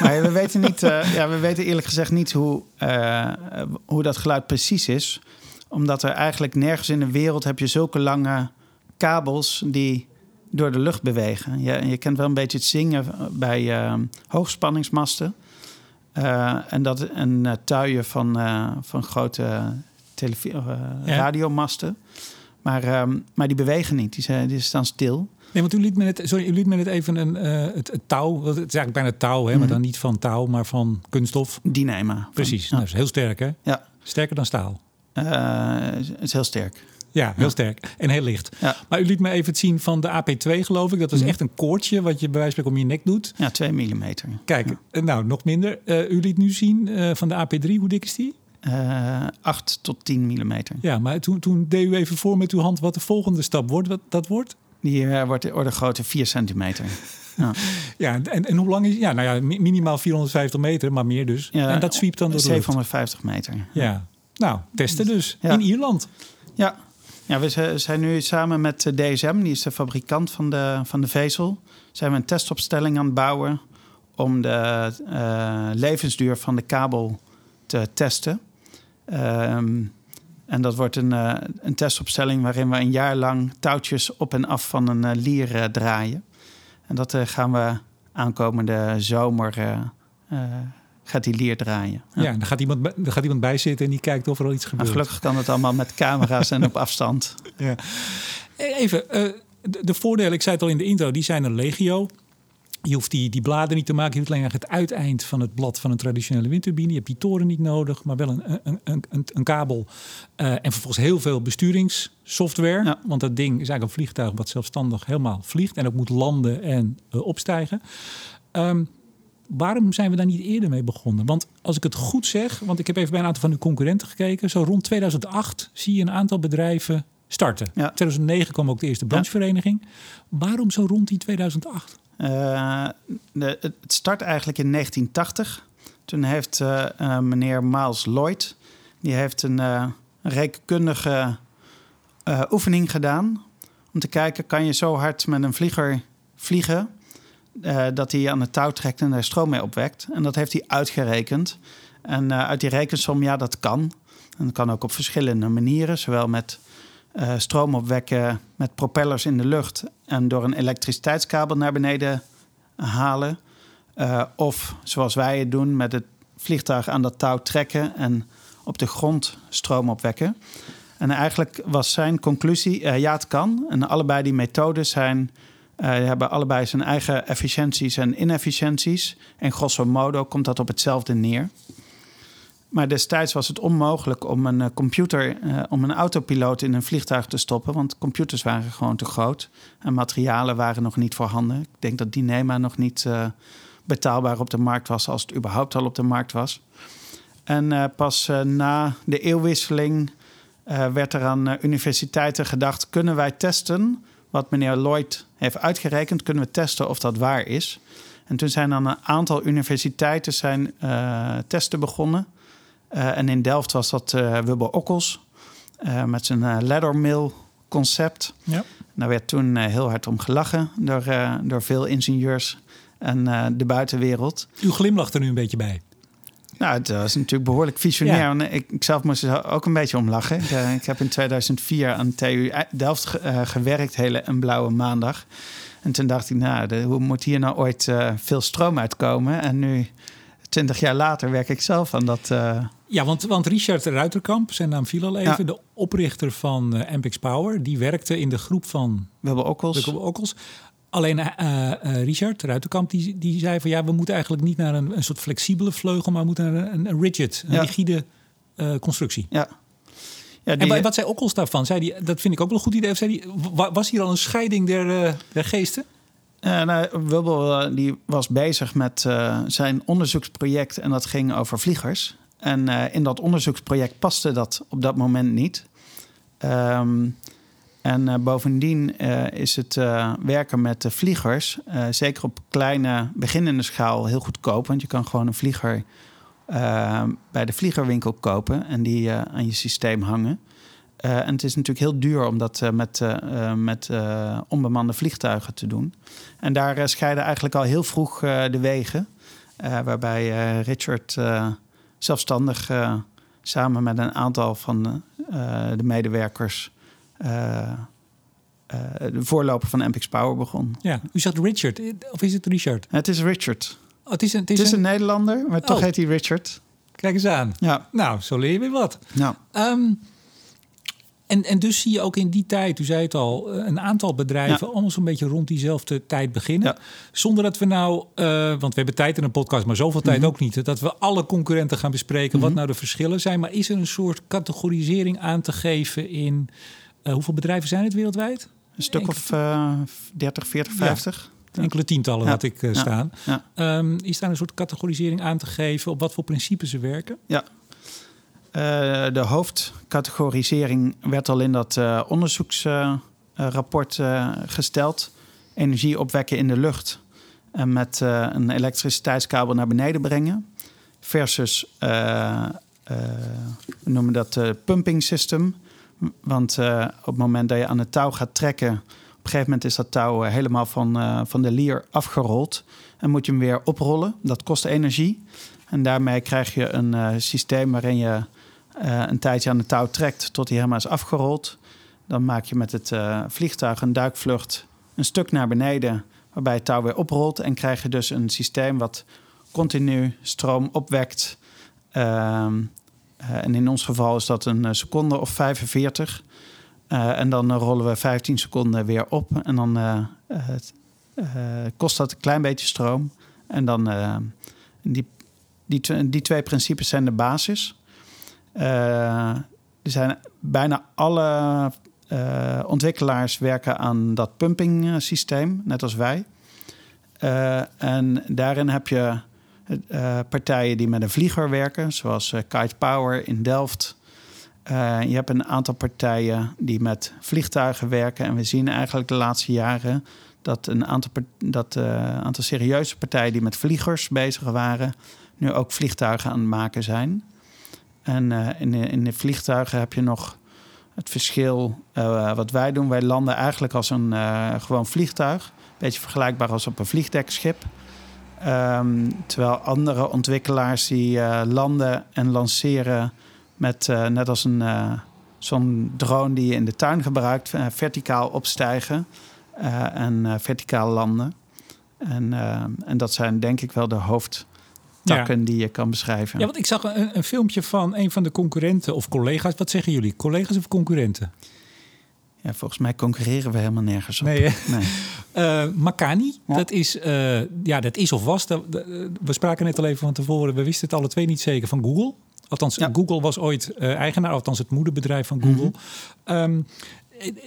[SPEAKER 2] maar we weten, niet, uh, ja, we weten eerlijk gezegd niet hoe, uh, hoe dat geluid precies is. Omdat er eigenlijk nergens in de wereld heb je zulke lange kabels die door de lucht bewegen. Je, je kent wel een beetje het zingen bij uh, hoogspanningsmasten. en, dat, en tuien van, van grote radiomasten. Maar, um, maar die bewegen niet, die, zijn, die staan stil.
[SPEAKER 1] Nee, want u liet me net, sorry, u liet me net even een, uh, het, het, touw. Het is eigenlijk bijna touw, hè, mm maar mhm. dan niet van touw, maar van kunststof.
[SPEAKER 2] Dyneema.
[SPEAKER 1] Precies, van, ja. dat is heel sterk, hè?
[SPEAKER 2] Ja.
[SPEAKER 1] Sterker dan staal.
[SPEAKER 2] Uh, het is heel sterk.
[SPEAKER 1] Ja, heel ja. sterk en heel licht.
[SPEAKER 2] Ja.
[SPEAKER 1] Maar u liet me even het zien van de AP2, geloof ik. Dat is mm -hmm. echt een koordje wat je bij wijze van om je nek doet.
[SPEAKER 2] Ja, 2 mm.
[SPEAKER 1] Kijk, nou, nog minder. Uh, u liet nu zien van de AP3, hoe dik is die?
[SPEAKER 2] Uh, 8 tot 10 mm.
[SPEAKER 1] Ja, maar toen, toen deed u even voor met uw hand wat de volgende stap wordt. Wat dat wordt?
[SPEAKER 2] Die uh, wordt de orde grootte 4 centimeter.
[SPEAKER 1] Ja, ja en, en hoe lang is Ja, nou ja, minimaal 450 meter, maar meer dus.
[SPEAKER 2] Ja,
[SPEAKER 1] en dat zwiept dan door de
[SPEAKER 2] 750 meter.
[SPEAKER 1] Ja. Nou, testen dus. Ja. In Ierland.
[SPEAKER 2] Ja. Ja, we zijn nu samen met DSM, die is de fabrikant van de, van de vezel, zijn we een testopstelling aan het bouwen om de uh, levensduur van de kabel te testen. Um, en dat wordt een, uh, een testopstelling waarin we een jaar lang touwtjes op en af van een uh, lier uh, draaien. En dat gaan we aankomende zomer gaat die lier draaien.
[SPEAKER 1] Ja, ja dan, gaat iemand, dan gaat iemand bij zitten en die kijkt of er al iets gebeurt.
[SPEAKER 2] Maar gelukkig kan het allemaal met camera's en op afstand.
[SPEAKER 1] Ja. Even, de, de voordelen, ik zei het al in de intro, die zijn een legio. Je hoeft die, die bladen niet te maken. Je hoeft alleen het uiteind van het blad van een traditionele windturbine. Je hebt die toren niet nodig, maar wel een, een, een, een, een kabel. Uh, en vervolgens heel veel besturingssoftware.
[SPEAKER 2] Ja.
[SPEAKER 1] Want dat ding is eigenlijk een vliegtuig wat zelfstandig helemaal vliegt. En ook moet landen en uh, opstijgen. Um, waarom zijn we daar niet eerder mee begonnen? Want als ik het goed zeg, want ik heb even bij een aantal van uw concurrenten gekeken. Zo rond 2008 zie je een aantal bedrijven starten.
[SPEAKER 2] Ja.
[SPEAKER 1] 2009 kwam ook de eerste branchevereniging. Ja. Waarom zo rond die 2008?
[SPEAKER 2] Uh, de, het start eigenlijk in 1980. Toen heeft uh, uh, meneer Miles Lloyd... die heeft een, rekenkundige oefening gedaan... om te kijken, kan je zo hard met een vlieger vliegen... dat hij aan het touw trekt en daar stroom mee opwekt. En dat heeft hij uitgerekend. En uit die rekensom, ja, dat kan. En dat kan ook op verschillende manieren. Zowel met stroom opwekken met propellers in de lucht en door een elektriciteitskabel naar beneden halen. Uh, of zoals wij het doen, met het vliegtuig aan dat touw trekken en op de grond stroom opwekken. En eigenlijk was zijn conclusie: uh, ja, het kan. En allebei die methodes zijn, hebben allebei zijn eigen efficiënties en inefficiënties. En grosso modo komt dat op hetzelfde neer. Maar destijds was het onmogelijk om een uh, computer, uh, om een autopiloot in een vliegtuig te stoppen, want computers waren gewoon te groot en materialen waren nog niet voorhanden. Ik denk dat Dynema nog niet uh, betaalbaar op de markt was, als het überhaupt al op de markt was. En pas na de eeuwwisseling werd er aan universiteiten gedacht: kunnen wij testen wat meneer Lloyd heeft uitgerekend? Kunnen we testen of dat waar is? En toen zijn dan een aantal universiteiten zijn, testen begonnen. En in Delft was dat uh, Wubbel Okkels met zijn laddermill concept. Ja. Daar werd toen heel hard om gelachen door, door veel ingenieurs en de buitenwereld.
[SPEAKER 1] U glimlacht er nu een beetje bij.
[SPEAKER 2] Nou, het was natuurlijk behoorlijk visionair. Ik, ik zelf moest er ook een beetje om lachen. Ik, ik heb in 2004 aan TU Delft gewerkt, hele een blauwe maandag. En toen dacht ik, nou, hoe moet hier nou ooit uh, veel stroom uitkomen? En nu, twintig jaar later, werk ik zelf aan dat.
[SPEAKER 1] Ja, want, want Richard Ruiterkamp, zijn naam viel al even, de oprichter van uh, Ampix Power, die werkte in de groep van.
[SPEAKER 2] We hebben Okkels.
[SPEAKER 1] We Okkels. Alleen uh, uh, Richard Ruiterkamp die, die zei van ja, we moeten eigenlijk niet naar een, een soort flexibele vleugel, maar we moeten naar een, een rigid, een rigide constructie.
[SPEAKER 2] Ja.
[SPEAKER 1] Ja, die... En wat zei Okkels daarvan? Zei die, dat vind ik ook wel een goed idee. Of zei die, was hier al een scheiding der, der geesten?
[SPEAKER 2] Uh, nou, uh, die was bezig met uh, zijn onderzoeksproject en dat ging over vliegers. En in dat onderzoeksproject paste dat op dat moment niet. Um, en bovendien is het werken met vliegers, zeker op kleine beginnende schaal, heel goedkoop. Want je kan gewoon een vlieger bij de vliegerwinkel kopen en die aan je systeem hangen. En het is natuurlijk heel duur om dat met, met onbemande vliegtuigen te doen. En daar scheiden eigenlijk al heel vroeg de wegen. waarbij Richard zelfstandig samen met een aantal van de medewerkers de voorloper van MPX Power begon.
[SPEAKER 1] Ja, u zegt Richard, of is het Richard?
[SPEAKER 2] Het is Richard.
[SPEAKER 1] Oh, het is een,
[SPEAKER 2] het is, het is een... een... Nederlander, maar toch oh. heet hij Richard.
[SPEAKER 1] Kijk eens aan.
[SPEAKER 2] Ja.
[SPEAKER 1] Nou, zo leer je weer wat.
[SPEAKER 2] Ja.
[SPEAKER 1] Um, en, en dus zie je ook in die tijd, u zei het al, eh, een aantal bedrijven ja. allemaal zo'n beetje rond diezelfde tijd beginnen. Ja. Zonder dat we nou, uh, want we hebben tijd in een podcast, maar zoveel tijd mm -hmm. ook niet, dat we alle concurrenten gaan bespreken mm -hmm. wat nou de verschillen zijn. Maar is er een soort categorisering aan te geven in uh, hoeveel bedrijven zijn het wereldwijd?
[SPEAKER 2] Een stuk Enkele... of uh, 30, 40, 50.
[SPEAKER 1] Ja. Enkele tientallen had ik staan. Um, is daar een soort categorisering aan te geven op wat voor principes ze werken?
[SPEAKER 2] Ja, de hoofdcategorisering werd al in dat uh, onderzoeksrapport uh, gesteld. Energie opwekken in de lucht en met een elektriciteitskabel naar beneden brengen. Versus, we noemen dat pumping system. Want op het moment dat je aan het touw gaat trekken... op een gegeven moment is dat touw helemaal van, van de lier afgerold. En moet je hem weer oprollen. Dat kost energie. En daarmee krijg je een systeem waarin je uh, een tijdje aan het touw trekt tot hij helemaal is afgerold. Dan maak je met het uh, vliegtuig een duikvlucht een stuk naar beneden, waarbij het touw weer oprolt. En krijg je dus een systeem wat continu stroom opwekt. Uh, en in ons geval is dat een seconde of 45. en dan rollen we 15 seconden weer op. En dan kost dat een klein beetje stroom. En dan die, die, die twee principes zijn de basis. Uh, er zijn bijna alle uh, ontwikkelaars werken aan dat pumping systeem, net als wij. En daarin heb je partijen die met een vlieger werken, zoals Kite Power in Delft. je hebt een aantal partijen die met vliegtuigen werken. En we zien eigenlijk de laatste jaren dat een aantal, dat, aantal serieuze partijen die met vliegers bezig waren, nu ook vliegtuigen aan het maken zijn. En uh, in, de, in de vliegtuigen heb je nog het verschil uh, wat wij doen. Wij landen eigenlijk als een uh, gewoon vliegtuig. Beetje vergelijkbaar als op een vliegdekschip. Um, terwijl andere ontwikkelaars die landen en lanceren met net als een zo'n drone die je in de tuin gebruikt, verticaal opstijgen en verticaal landen. En, en dat zijn denk ik wel de hoofd takken die je kan beschrijven.
[SPEAKER 1] Ja, want ik zag een, een, filmpje van een van de concurrenten of collega's. Wat zeggen jullie? Collega's of concurrenten?
[SPEAKER 2] Ja, volgens mij concurreren we helemaal nergens op.
[SPEAKER 1] Nee, nee. Uh, Makani, ja. dat, is, uh, ja, dat is of was. Dat, we spraken net al even van tevoren. We wisten het alle twee niet zeker van Google. Althans, ja. Google was ooit uh, eigenaar, althans het moederbedrijf van Google. Mm -hmm. um,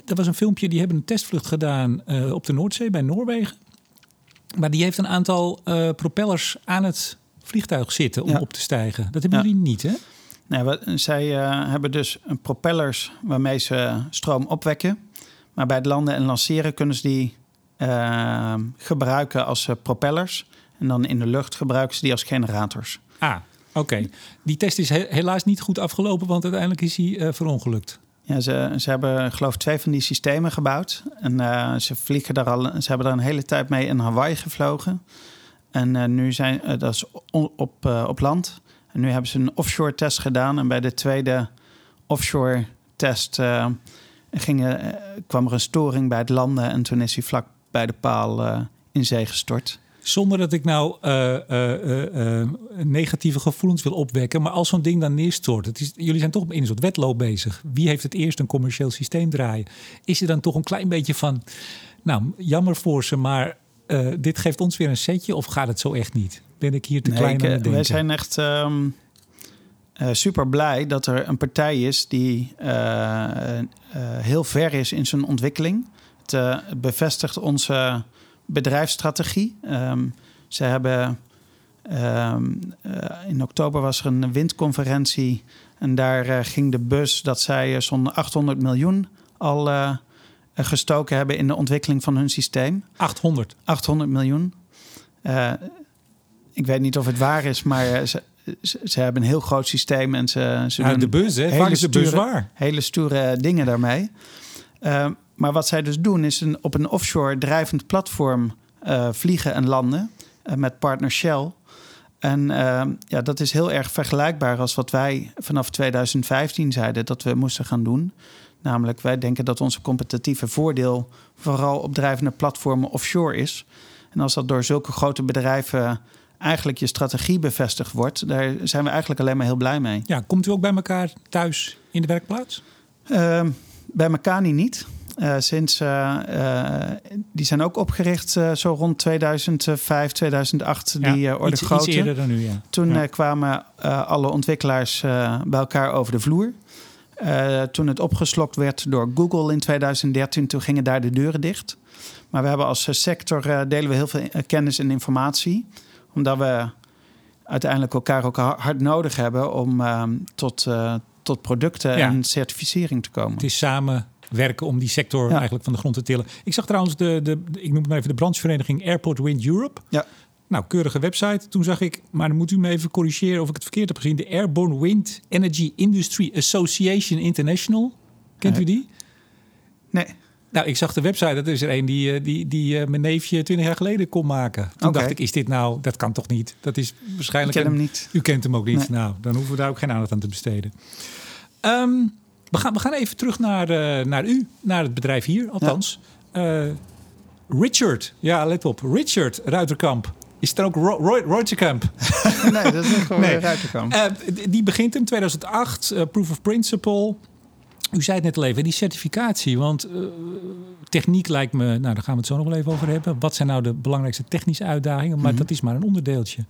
[SPEAKER 1] er was een filmpje, die hebben een testvlucht gedaan op de Noordzee bij Noorwegen. Maar die heeft een aantal propellers aan het vliegtuig zitten om ja. op te stijgen. Dat hebben ja. jullie niet, hè?
[SPEAKER 2] Nee, we, zij uh, hebben dus propellers waarmee ze stroom opwekken. Maar bij het landen en lanceren kunnen ze die uh, gebruiken als uh, propellers. En dan in de lucht gebruiken ze die als generators.
[SPEAKER 1] Ah, oké. Die test is helaas niet goed afgelopen, want uiteindelijk is hij uh, verongelukt.
[SPEAKER 2] Ja, ze, ze hebben geloof ik twee van die systemen gebouwd. En uh, ze vliegen daar al, ze hebben daar een hele tijd mee in Hawaii gevlogen. En uh, nu zijn dat is op, op land. En nu hebben ze een offshore test gedaan. En bij de tweede offshore test gingen, kwam er een storing bij het landen. En toen is hij vlak bij de paal in zee gestort.
[SPEAKER 1] Zonder dat ik nou negatieve gevoelens wil opwekken. Maar als zo'n ding dan neerstort. Het is, jullie zijn toch in een soort wedloop bezig. Wie heeft het eerst een commercieel systeem draaien? Is er dan toch een klein beetje van. Nou, jammer voor ze, maar dit geeft ons weer een setje. Of gaat het zo echt niet? Ben ik hier te klein aan het denken?
[SPEAKER 2] Wij zijn echt. Um, super blij dat er een partij is die heel ver is in zijn ontwikkeling. Het bevestigt onze bedrijfsstrategie. Um, ze hebben um, in oktober was er een windconferentie en daar uh, ging de bus dat zij zo'n 800 miljoen al gestoken hebben in de ontwikkeling van hun systeem.
[SPEAKER 1] 800?
[SPEAKER 2] 800 miljoen. ik weet niet of het waar is, maar ze, ze, hebben een heel groot systeem en ze, ze
[SPEAKER 1] doen de bus, hè? Hele is de bus waar?
[SPEAKER 2] Hele stoere dingen daarmee. Uh, maar wat zij dus doen is een, op een offshore drijvend platform uh, vliegen en landen met partner Shell. En uh, ja, dat is heel erg vergelijkbaar als wat wij vanaf 2015 zeiden dat we moesten gaan doen. Namelijk, wij denken dat onze competitieve voordeel vooral op drijvende platformen offshore is. En als dat door zulke grote bedrijven eigenlijk je strategie bevestigd wordt, daar zijn we eigenlijk alleen maar heel blij mee.
[SPEAKER 1] Ja, komt u ook bij elkaar thuis in de werkplaats?
[SPEAKER 2] Ehm, bij elkaar niet. Uh, sinds, uh, uh, die zijn ook opgericht zo rond 2005, 2008, ja, die orde iets,
[SPEAKER 1] iets eerder dan nu, ja.
[SPEAKER 2] Toen
[SPEAKER 1] ja.
[SPEAKER 2] kwamen alle ontwikkelaars bij elkaar over de vloer. Toen het opgeslokt werd door Google in 2013, toen gingen daar de deuren dicht. Maar we hebben als sector delen we heel veel kennis en informatie. Omdat we uiteindelijk elkaar ook hard nodig hebben om tot, tot producten en certificering te komen.
[SPEAKER 1] Het is samen werken om die sector eigenlijk van de grond te tillen. Ik zag trouwens de, de, ik noem het maar even de branchevereniging Airport Wind Europe.
[SPEAKER 2] Ja.
[SPEAKER 1] Nou, keurige website. Toen zag ik, maar dan moet u me even corrigeren of ik het verkeerd heb gezien. De Airborne Wind Energy Industry Association International. Kent u die?
[SPEAKER 2] Nee.
[SPEAKER 1] Nou, ik zag de website. Dat is er een die, eh, die, die uh, mijn neefje twintig jaar geleden kon maken. Toen dacht ik, is dit nou... Dat kan toch niet? Dat is waarschijnlijk...
[SPEAKER 2] Ik ken hem niet.
[SPEAKER 1] U kent hem ook niet. Nou, dan hoeven we daar ook geen aandacht aan te besteden. Um, we gaan, we gaan even terug naar, uh, naar u, naar het bedrijf hier, althans. Ja. Uh, Richard, ja, let op. Richard Ruiterkamp. Is het ook Roy, Roy,
[SPEAKER 2] nee, dat is gewoon nee. Uh,
[SPEAKER 1] die begint in 2008, Proof of Principle. U zei het net al even, die certificatie. Want techniek lijkt me, nou daar gaan we het zo nog wel even over hebben. Wat zijn nou de belangrijkste technische uitdagingen? Maar mm -hmm. dat is maar een onderdeeltje.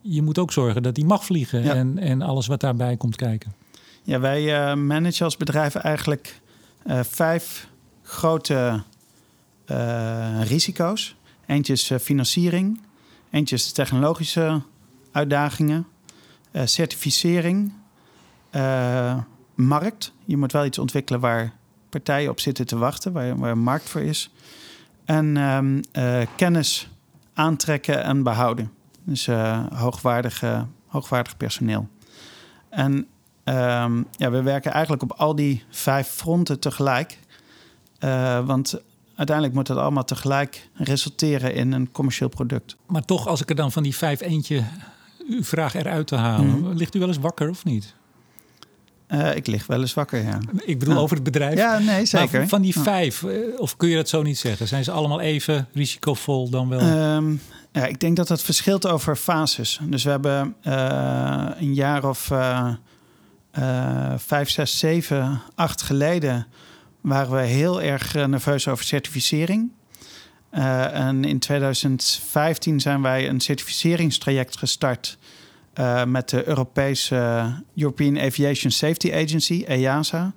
[SPEAKER 1] Je moet ook zorgen dat die mag vliegen ja. en, en alles wat daarbij komt kijken.
[SPEAKER 2] Ja, wij uh, managen als bedrijf eigenlijk uh, vijf grote risico's. Eentje is financiering, eentje is technologische uitdagingen, certificering, markt. Je moet wel iets ontwikkelen waar partijen op zitten te wachten, waar, waar een markt voor is. En um, kennis aantrekken en behouden. Dus hoogwaardig, hoogwaardig personeel. En Um, ja, we werken eigenlijk op al die vijf fronten tegelijk. Want uiteindelijk moet dat allemaal tegelijk resulteren in een commercieel product.
[SPEAKER 1] Maar toch, als ik er dan van die vijf eentje uw vraag eruit te halen, mm. ligt u wel eens wakker of niet?
[SPEAKER 2] Uh, ik lig wel eens wakker, ja.
[SPEAKER 1] Ik bedoel over het bedrijf.
[SPEAKER 2] Ja, nee, zeker.
[SPEAKER 1] Maar van die vijf, uh, of kun je dat zo niet zeggen? Zijn ze allemaal even risicovol dan wel?
[SPEAKER 2] Um, ja, ik denk dat dat verschilt over fases. Dus we hebben uh, een jaar of uh, vijf, zes, zeven, acht geleden waren we heel erg eh, nerveus over certificering. Uh, en in 2015 zijn wij een certificeringstraject gestart uh, met de Europese European Aviation Safety Agency, EASA.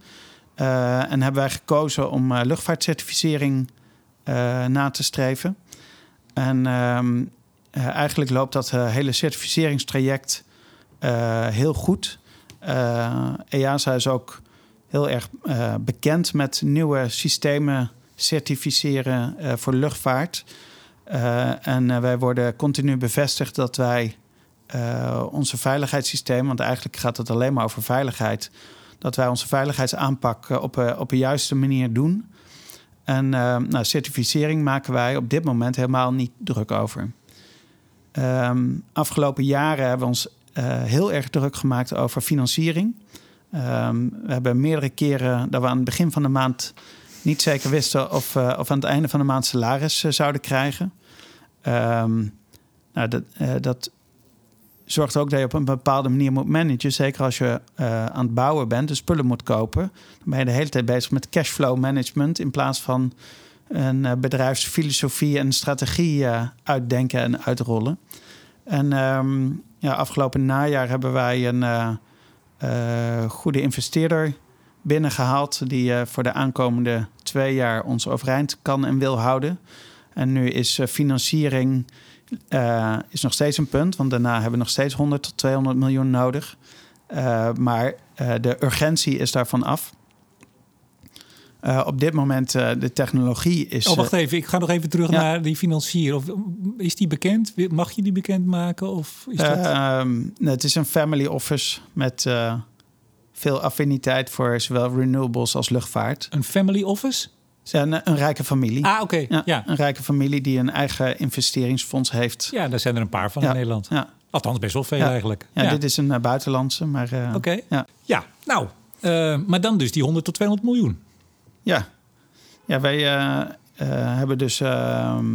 [SPEAKER 2] en hebben wij gekozen om luchtvaartcertificering na te streven. En ehm, eigenlijk loopt dat hele certificeringstraject heel goed. EASA is ook heel erg uh, bekend met nieuwe systemen certificeren uh, voor luchtvaart. Uh, en wij worden continu bevestigd dat wij onze veiligheidssysteem, want eigenlijk gaat het alleen maar over veiligheid, dat wij onze veiligheidsaanpak op, op de juiste manier doen. En nou, certificering maken wij op dit moment helemaal niet druk over. Um, afgelopen jaren hebben we ons heel erg druk gemaakt over financiering. Um, we hebben meerdere keren dat we aan het begin van de maand niet zeker wisten of, uh, of aan het einde van de maand salaris uh, zouden krijgen. Um, nou, dat, uh, dat zorgt ook dat je op een bepaalde manier moet managen. Zeker als je aan het bouwen bent, de spullen moet kopen. Dan ben je de hele tijd bezig met cashflow management in plaats van een bedrijfsfilosofie en strategie uitdenken en uitrollen. En um, ja, afgelopen najaar hebben wij een goede investeerder binnengehaald die uh, voor de aankomende twee jaar ons overeind kan en wil houden. En nu is uh, financiering is nog steeds een punt, want daarna hebben we nog steeds 100 tot 200 miljoen nodig. maar de urgentie is daarvan af. Op dit moment de technologie is.
[SPEAKER 1] Oh, wacht even. Ik ga nog even terug ja. naar die financier. Of, is die bekend? Mag je die bekend maken? Of is dat...
[SPEAKER 2] Ehm, het is een family office met veel affiniteit voor zowel renewables als luchtvaart.
[SPEAKER 1] Een family office?
[SPEAKER 2] Een, een rijke familie.
[SPEAKER 1] Ah, oké.
[SPEAKER 2] Ja,
[SPEAKER 1] ja,
[SPEAKER 2] Een rijke familie die een eigen investeringsfonds heeft.
[SPEAKER 1] Ja, daar zijn er een paar van in Nederland.
[SPEAKER 2] Ja.
[SPEAKER 1] Althans, best wel veel eigenlijk.
[SPEAKER 2] Ja, dit is een uh, buitenlandse, maar... Uh,
[SPEAKER 1] oké.
[SPEAKER 2] Ja.
[SPEAKER 1] ja, nou, uh, maar dan dus die 100 tot 200 miljoen.
[SPEAKER 2] Ja. Ja, wij hebben dus ehm,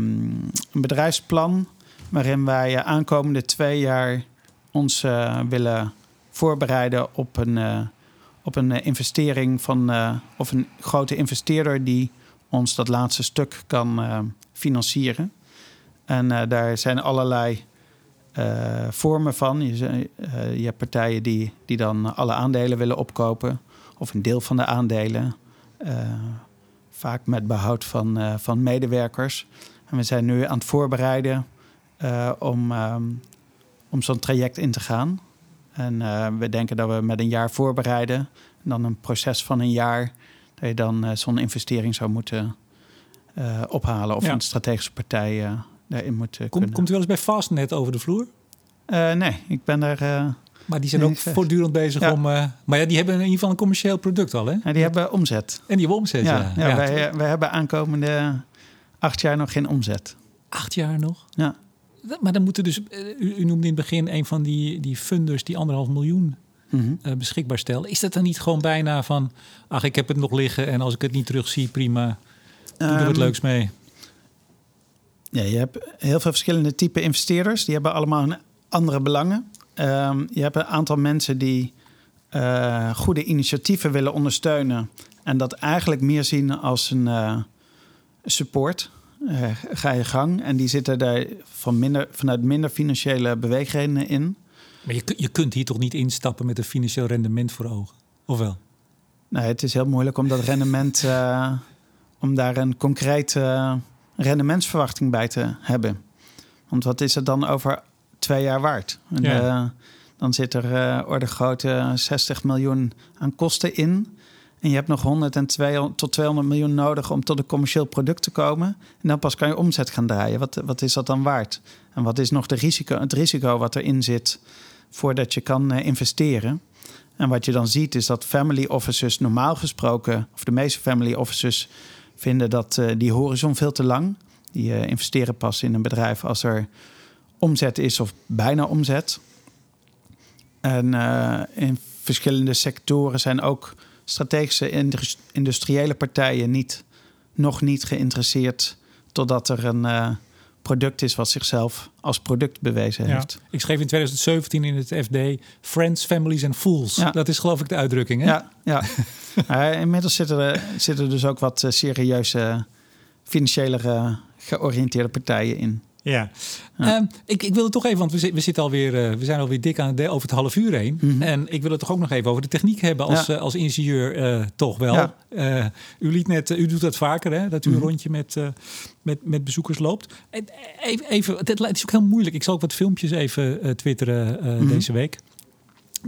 [SPEAKER 2] een bedrijfsplan... waarin wij aankomende twee jaar ons willen voorbereiden op een, uh, op een uh, investering van, uh, of een grote investeerder die ons dat laatste stuk kan financieren. En daar zijn allerlei vormen van. Je, je, hebt partijen die, die dan alle aandelen willen opkopen, of een deel van de aandelen. Vaak met behoud van, van medewerkers. En we zijn nu aan het voorbereiden om, um, om zo'n traject in te gaan. En we denken dat we met een jaar voorbereiden. En dan een proces van een jaar. Dat je dan zo'n investering zou moeten ophalen. Of ja. een strategische partij daarin moet
[SPEAKER 1] Kom,
[SPEAKER 2] kunnen.
[SPEAKER 1] Komt u wel eens bij Fastnet over de vloer?
[SPEAKER 2] nee, ik ben daar...
[SPEAKER 1] maar die zijn ook voortdurend bezig
[SPEAKER 2] ja.
[SPEAKER 1] om... maar ja, die hebben in ieder geval een commercieel product al, hè?
[SPEAKER 2] Ja, die hebben omzet.
[SPEAKER 1] En die hebben omzet, ja.
[SPEAKER 2] ja, Wij, wij hebben aankomende acht jaar nog geen omzet.
[SPEAKER 1] Acht jaar nog?
[SPEAKER 2] Ja.
[SPEAKER 1] Maar dan moeten dus, u, u, noemde in het begin een van die, die funders die anderhalf miljoen
[SPEAKER 2] Mhm.
[SPEAKER 1] mm -hmm. uh, beschikbaar stellen. Is dat dan niet gewoon bijna van, ach, ik heb het nog liggen en als ik het niet terugzie, prima, doe er
[SPEAKER 2] Um,
[SPEAKER 1] wat leuks mee?
[SPEAKER 2] Ja, je hebt heel veel verschillende type investeerders. Die hebben allemaal een andere belangen. Um, je hebt een aantal mensen die uh, goede initiatieven willen ondersteunen. En dat eigenlijk meer zien als een uh, support. Uh, ga je gang. En die zitten daar van minder, vanuit minder financiële beweegredenen in.
[SPEAKER 1] Maar je, je kunt hier toch niet instappen met een financieel rendement voor ogen? Of wel?
[SPEAKER 2] Nee, het is heel moeilijk om dat rendement... om daar een concrete rendementsverwachting bij te hebben. Want wat is het dan over twee jaar waard? En,
[SPEAKER 1] Ja.
[SPEAKER 2] uh, dan zit er uh, orde grote 60 miljoen aan kosten in. En je hebt nog 100 en 200 tot 200 miljoen nodig om tot een commercieel product te komen. En dan pas kan je omzet gaan draaien. Wat, wat is dat dan waard? En wat is nog de risico, het risico wat erin zit voordat je kan uh, investeren? En wat je dan ziet is dat family offices normaal gesproken, of de meeste family offices vinden dat uh, die horizon veel te lang. Die uh, investeren pas in een bedrijf als er omzet is of bijna omzet. En uh, in verschillende sectoren zijn ook strategische industriële partijen niet, nog niet geïnteresseerd totdat er een uh, product is wat zichzelf als product bewezen
[SPEAKER 1] Ja.
[SPEAKER 2] heeft.
[SPEAKER 1] Ik schreef in 2017 in het FD Friends, Families and Fools.
[SPEAKER 2] Ja.
[SPEAKER 1] Dat is geloof ik de uitdrukking, hè?
[SPEAKER 2] Ja, ja. Maar inmiddels zitten er, zitten er dus ook wat serieuze financiële georiënteerde partijen in.
[SPEAKER 1] Ja. ja. Um, ik, ik wil het toch even, want we, zit, we, zitten alweer, uh, we zijn alweer dik aan de, over het half uur heen.
[SPEAKER 2] Mhm.
[SPEAKER 1] Mm -hmm. En ik wil het toch ook nog even over de techniek hebben als, ja. uh, als ingenieur uh, toch wel.
[SPEAKER 2] Ja.
[SPEAKER 1] u, liet net, u doet dat vaker, hè? dat u
[SPEAKER 2] Mhm.
[SPEAKER 1] een rondje met, met, met bezoekers loopt. Even, even, het is ook heel moeilijk. Ik zal ook wat filmpjes even twitteren
[SPEAKER 2] Mhm.
[SPEAKER 1] deze week.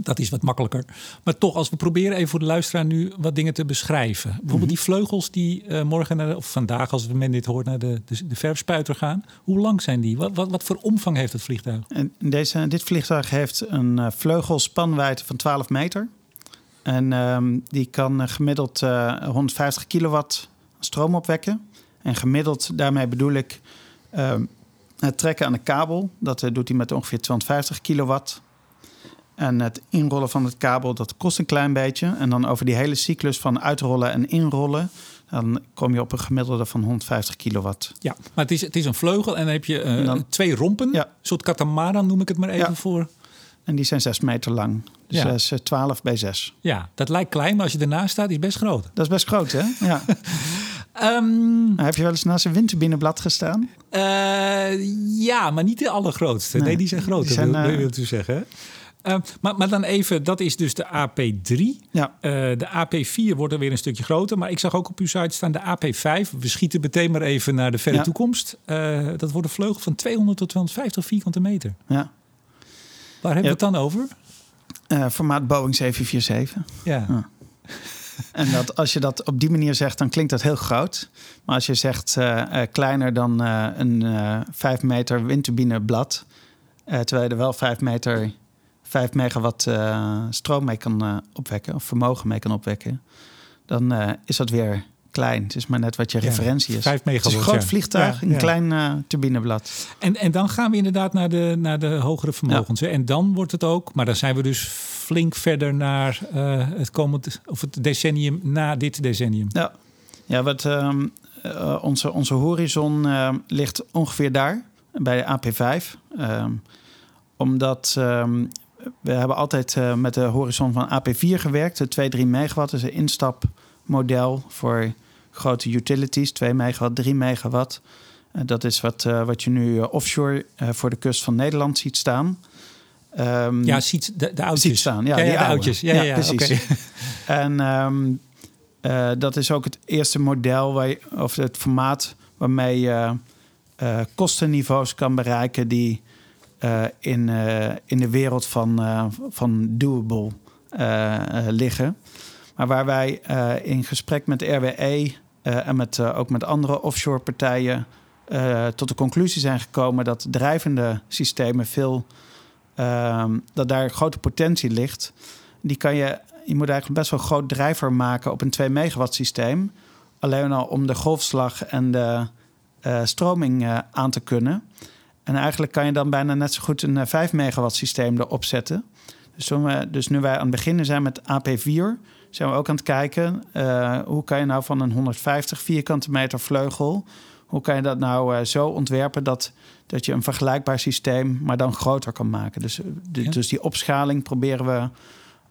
[SPEAKER 1] Dat is wat makkelijker. Maar toch, als we proberen even voor de luisteraar nu wat dingen te beschrijven. Bijvoorbeeld
[SPEAKER 2] Mhm.
[SPEAKER 1] die vleugels die eh, morgen, naar de- of vandaag als men dit hoort, naar de, de, de verfspuiter gaan. Hoe lang zijn die? Wat, wat, wat voor omvang heeft het vliegtuig?
[SPEAKER 2] En deze, dit vliegtuig heeft een eh, vleugelspanwijdte van 12 meter. En ehm, die kan eh, gemiddeld eh, 150 kilowatt stroom opwekken. En gemiddeld, daarmee bedoel ik ehm, het trekken aan de kabel. Dat doet hij met ongeveer 250 kilowatt. En het inrollen van het kabel, dat kost een klein beetje. En dan over die hele cyclus van uitrollen en inrollen... dan kom je op een gemiddelde van 150 kilowatt.
[SPEAKER 1] Ja, maar het is, het is een vleugel en dan heb je eh,
[SPEAKER 2] dan-
[SPEAKER 1] twee rompen.
[SPEAKER 2] Ja.
[SPEAKER 1] Een soort katamaran noem ik het maar even
[SPEAKER 2] Ja.
[SPEAKER 1] voor.
[SPEAKER 2] En die zijn 6 meter lang. Dus
[SPEAKER 1] Ja.
[SPEAKER 2] dat is eh, 12 bij 6.
[SPEAKER 1] Ja, dat lijkt klein, maar als je ernaast staat, is best groot.
[SPEAKER 2] Dat is best groot, hè? Ja.
[SPEAKER 1] Ehm,
[SPEAKER 2] heb je wel eens naast een windturbineblad gestaan?
[SPEAKER 1] eh, ja, maar niet de allergrootste. Nee,
[SPEAKER 2] Nee,
[SPEAKER 1] die zijn groter,
[SPEAKER 2] die zijn,
[SPEAKER 1] wil,
[SPEAKER 2] eh,
[SPEAKER 1] wilt u zeggen. Ehm, maar, maar dan even, dat is dus de AP3.
[SPEAKER 2] Ja.
[SPEAKER 1] Eh, de AP4 wordt er weer een stukje groter. Maar ik zag ook op uw site staan de AP5. We schieten meteen maar even naar de verre
[SPEAKER 2] Ja.
[SPEAKER 1] toekomst. Eh, dat wordt een vleugel van 200 tot 250 vierkante meter.
[SPEAKER 2] Ja.
[SPEAKER 1] Waar hebben we het dan over?
[SPEAKER 2] Eh, formaat Boeing 747.
[SPEAKER 1] Ja.
[SPEAKER 2] Ja. En dat, als je dat op die manier zegt, dan klinkt dat heel groot. Maar als je zegt kleiner dan een eh 5 meter windturbineblad... terwijl je er wel 5 meter, 5 megawatt eh, stroom mee kan eh, opwekken... of vermogen mee kan opwekken... dan eh, is dat weer klein. Het is maar net wat je
[SPEAKER 1] Ja,
[SPEAKER 2] referentie is.
[SPEAKER 1] 5
[SPEAKER 2] Het is
[SPEAKER 1] megawatt.
[SPEAKER 2] een groot
[SPEAKER 1] ja.
[SPEAKER 2] vliegtuig,
[SPEAKER 1] Ja,
[SPEAKER 2] een klein turbineblad.
[SPEAKER 1] En, en dan gaan we inderdaad naar de, naar de hogere vermogens. En dan wordt het ook, maar dan zijn we dus flink verder naar het komend, of het decennium na dit decennium.
[SPEAKER 2] Ja, ja wat, ehm, eh, onze, onze horizon ligt ongeveer daar, bij de AP5. Ehm, omdat ehm, we hebben altijd eh, met de horizon van AP4 gewerkt. De 2, 3 megawatt is een instapmodel voor grote utilities. 2 megawatt, 3 megawatt. Eh, dat is wat, eh, wat je nu offshore voor de kust van Nederland ziet staan. Ehm,
[SPEAKER 1] Ja, ziet de, de oudjes.
[SPEAKER 2] Ziet staan, ja,
[SPEAKER 1] ja,
[SPEAKER 2] die
[SPEAKER 1] de oudjes. Ja, ja,
[SPEAKER 2] precies. En ehm, eh, dat is ook het eerste model, waar je, of het formaat waarmee je kostenniveaus kan bereiken die in, eh, in de wereld van, eh, van doable eh, eh, liggen. Maar waar wij eh, in gesprek met RWE eh, en met, eh, ook met andere offshore partijen eh, tot de conclusie zijn gekomen dat drijvende systemen veel, ehm, dat daar grote potentie ligt. Die kan je, je moet eigenlijk best wel een groot drijver maken op een 2 megawatt systeem. Alleen al om de golfslag en de eh, stroming eh, aan te kunnen. En eigenlijk kan je dan bijna net zo goed een eh, 5 megawatt systeem erop zetten. Dus, we, dus nu wij aan het beginnen zijn met AP4, zijn we ook aan het kijken eh, hoe kan je nou van een 150 vierkante meter vleugel, hoe kan je dat nou eh, zo ontwerpen dat, dat je een vergelijkbaar systeem, maar dan groter kan maken. Dus, eh, de-
[SPEAKER 1] Ja.
[SPEAKER 2] dus die opschaling proberen we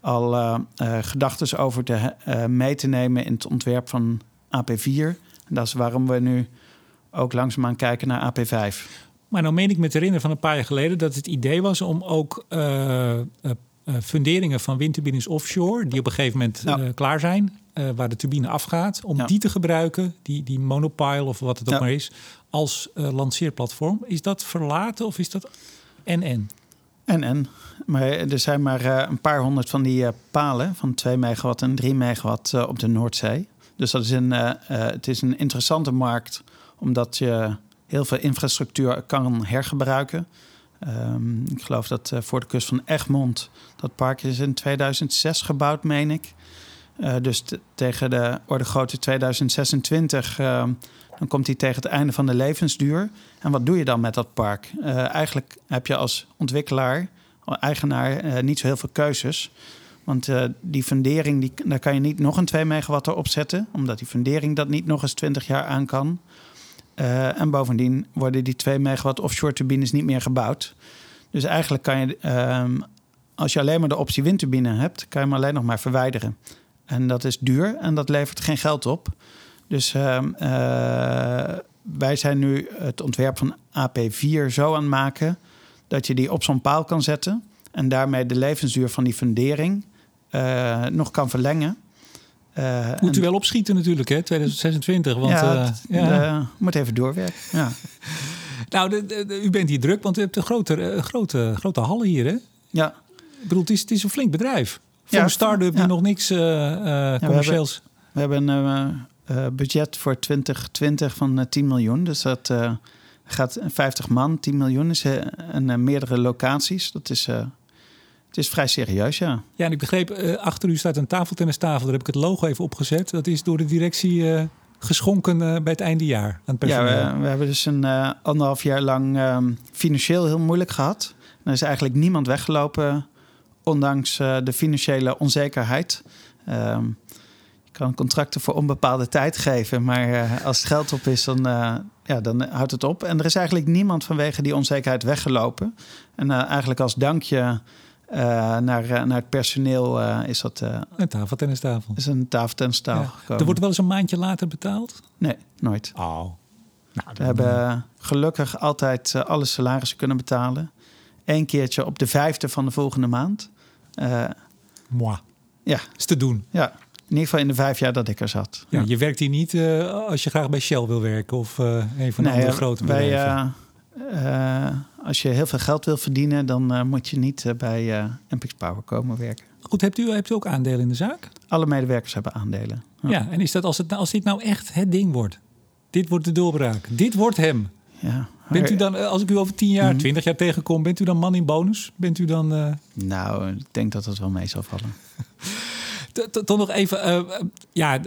[SPEAKER 2] al eh gedachten over te, eh, mee te nemen in het ontwerp van AP4. En dat is waarom we nu ook langzaamaan kijken naar AP5.
[SPEAKER 1] Maar nou meen ik me te herinneren van een paar jaar geleden dat het idee was om ook eh, eh, eh, funderingen van windturbines offshore, die op een gegeven moment
[SPEAKER 2] Ja.
[SPEAKER 1] klaar zijn, waar de turbine afgaat, om
[SPEAKER 2] Ja.
[SPEAKER 1] die te gebruiken, die, die monopile of wat het ook maar is, als lanceerplatform. Is dat verlaten of is dat NN?
[SPEAKER 2] En en. Maar er zijn maar een paar honderd van die palen van 2 megawatt en 3 megawatt op de Noordzee. Dus dat is een, het is een interessante markt, omdat je heel veel infrastructuur kan hergebruiken. Ehm, ik geloof dat eh, voor de kust van Egmond, dat park is in 2006 gebouwd, meen ik. Eh, dus tegen de orde grootte 2026, ehm, dan komt hij tegen het einde van de levensduur. En wat doe je dan met dat park? Eh, eigenlijk heb je als ontwikkelaar, eigenaar, niet zo heel veel keuzes. Want die fundering, die, daar kan je niet nog een 2 megawatt erop zetten, omdat die fundering dat niet nog eens 20 jaar aan kan. Eh, en bovendien worden die 2 megawatt offshore turbines niet meer gebouwd. Dus eigenlijk kan je, ehm, als je alleen maar de optie windturbine hebt, kan je hem alleen nog maar verwijderen. En dat is duur en dat levert geen geld op. Dus ehm, eh, wij zijn nu het ontwerp van AP4 zo aan het maken dat je die op zo'n paal kan zetten en daarmee de levensduur van die fundering eh, nog kan verlengen. Eh,
[SPEAKER 1] Moet u wel opschieten natuurlijk, hè, 2026. Want,
[SPEAKER 2] ja,
[SPEAKER 1] eh, ja.
[SPEAKER 2] eh, moet even doorwerken. Ja.
[SPEAKER 1] Nou, de, de- de- u bent hier druk, want u hebt een grote, grote, grote hal hier, hè?
[SPEAKER 2] ja.
[SPEAKER 1] bedoel, het is, het is een flink bedrijf. Voor
[SPEAKER 2] Ja,
[SPEAKER 1] een start-up die
[SPEAKER 2] ja.
[SPEAKER 1] nog niks eh,
[SPEAKER 2] we
[SPEAKER 1] commercieels...
[SPEAKER 2] We hebben een budget voor 2020 van eh, 10 miljoen. Dus dat gaat 50 man. 10 miljoen is en meerdere locaties. Dat is, het is vrij serieus, ja.
[SPEAKER 1] Ja, en ik begreep, eh, achter u staat een tafeltennistafel. Daar heb ik het logo even opgezet. Dat is door de directie eh, geschonken eh, bij het eindejaar aan het
[SPEAKER 2] Ja,
[SPEAKER 1] personeel.
[SPEAKER 2] we, we hebben dus een anderhalf jaar lang ehm, financieel heel moeilijk gehad. Er is eigenlijk niemand weggelopen, ondanks de financiële onzekerheid. Ehm, je kan contracten voor onbepaalde tijd geven, maar als het geld op is, dan, ja, dan houdt het op. En er is eigenlijk niemand vanwege die onzekerheid weggelopen. En eigenlijk als dankje eh, naar, eh, naar het personeel eh, is dat
[SPEAKER 1] Een tafeltennistafel.
[SPEAKER 2] is een tafeltennistafel
[SPEAKER 1] Ja.
[SPEAKER 2] gekomen.
[SPEAKER 1] Er wordt wel eens een maandje later betaald?
[SPEAKER 2] Nee, nooit.
[SPEAKER 1] Oh. Nou,
[SPEAKER 2] We hebben gelukkig altijd alle salarissen kunnen betalen. Eén keertje op de vijfde van de volgende maand.
[SPEAKER 1] Moi.
[SPEAKER 2] ja,
[SPEAKER 1] Is te doen.
[SPEAKER 2] ja, in ieder geval in de vijf jaar dat ik er zat.
[SPEAKER 1] Ja, Je werkt hier niet als je graag bij Shell wil werken of een van de andere grote
[SPEAKER 2] wij,
[SPEAKER 1] bedrijven.
[SPEAKER 2] eh, als je heel veel geld wil verdienen, dan eh, moet je niet eh, bij eh MPX Power komen werken.
[SPEAKER 1] Goed, hebt u, hebt u ook aandelen in de zaak?
[SPEAKER 2] Alle medewerkers hebben aandelen.
[SPEAKER 1] Ja, en is dat als, het, nou- als dit nou echt het ding wordt? Dit wordt de doorbraak. Dit wordt hem.
[SPEAKER 2] Ja,
[SPEAKER 1] Bent u dan, als ik u over 10 jaar,
[SPEAKER 2] Mhm.
[SPEAKER 1] 20 jaar tegenkom, bent u dan man in bonus? Bent u dan.
[SPEAKER 2] Nou, ik denk dat dat wel mee zal vallen.
[SPEAKER 1] Toch nog even, eh, ja,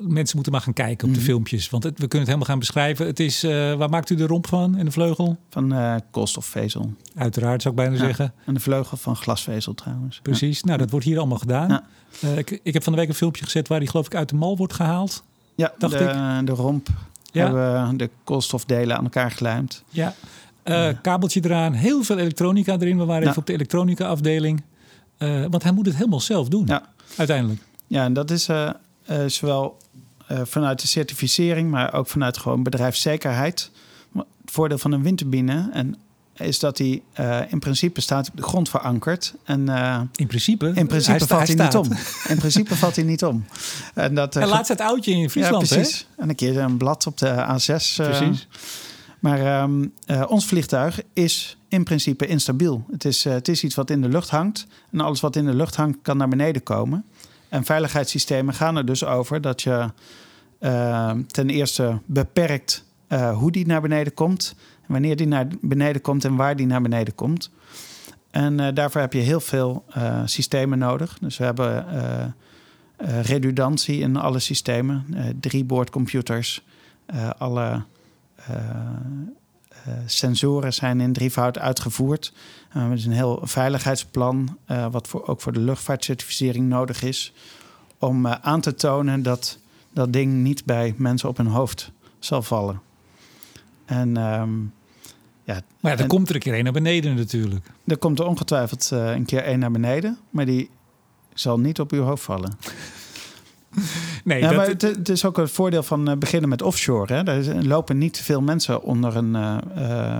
[SPEAKER 1] mensen moeten maar gaan kijken op de
[SPEAKER 2] Mhm.
[SPEAKER 1] filmpjes. Want het- we kunnen het helemaal gaan beschrijven. Het is, eh, waar maakt u de romp van en de vleugel?
[SPEAKER 2] Van koolstofvezel.
[SPEAKER 1] Uiteraard zou ik bijna
[SPEAKER 2] Ja.
[SPEAKER 1] zeggen.
[SPEAKER 2] En de vleugel van glasvezel trouwens.
[SPEAKER 1] Precies. Nou, dat wordt hier allemaal gedaan.
[SPEAKER 2] Ja.
[SPEAKER 1] Ik, ik heb van de week een filmpje gezet waar die geloof ik uit de mal wordt gehaald.
[SPEAKER 2] Ja,
[SPEAKER 1] Dacht
[SPEAKER 2] de, de romp
[SPEAKER 1] Ja.
[SPEAKER 2] hebben we de koolstofdelen aan elkaar gelijmd.
[SPEAKER 1] Ja. Kabeltje eraan, heel veel elektronica erin. We waren even op de elektronica afdeling. Want hij moet het helemaal zelf doen,
[SPEAKER 2] Ja.
[SPEAKER 1] Uiteindelijk.
[SPEAKER 2] Ja, en dat is eh, eh, zowel eh, vanuit de certificering, maar ook vanuit gewoon bedrijfszekerheid. Het voordeel van een windturbine en is dat eh, in principe staat op de grond verankerd. En
[SPEAKER 1] In principe,
[SPEAKER 2] in principe
[SPEAKER 1] sta-
[SPEAKER 2] valt hij, niet om. In principe valt hij niet om. En dat,
[SPEAKER 1] En laatst het oudje in Friesland,
[SPEAKER 2] ja, precies. En een keer een blad op de A6.
[SPEAKER 1] hè?
[SPEAKER 2] eh,
[SPEAKER 1] Precies.
[SPEAKER 2] Maar ehm, eh, ons vliegtuig is in principe instabiel. Het is, eh, het is iets wat in de lucht hangt. En alles wat in de lucht hangt kan naar beneden komen. En veiligheidssystemen gaan er dus over dat je eh, ten eerste beperkt eh, hoe die naar beneden komt. Wanneer die naar beneden komt en waar die naar beneden komt. En daarvoor heb je heel veel systemen nodig. Dus we hebben redundantie in alle systemen. drie boordcomputers. alle sensoren zijn in drievoud uitgevoerd. Eh, hebben dus een heel veiligheidsplan, eh, wat voor, ook voor de luchtvaartcertificering nodig is, om eh, aan te tonen dat dat ding niet bij mensen op hun hoofd zal vallen. En ehm, ja,
[SPEAKER 1] Maar ja, er
[SPEAKER 2] en-
[SPEAKER 1] komt er een keer een naar beneden natuurlijk.
[SPEAKER 2] er komt er ongetwijfeld eh, een keer één naar beneden, maar die zal niet op uw hoofd vallen.
[SPEAKER 1] Nee,
[SPEAKER 2] Ja,
[SPEAKER 1] dat,
[SPEAKER 2] maar het, het is ook het voordeel van eh, beginnen met offshore. Hè. Er lopen niet te veel mensen onder een eh,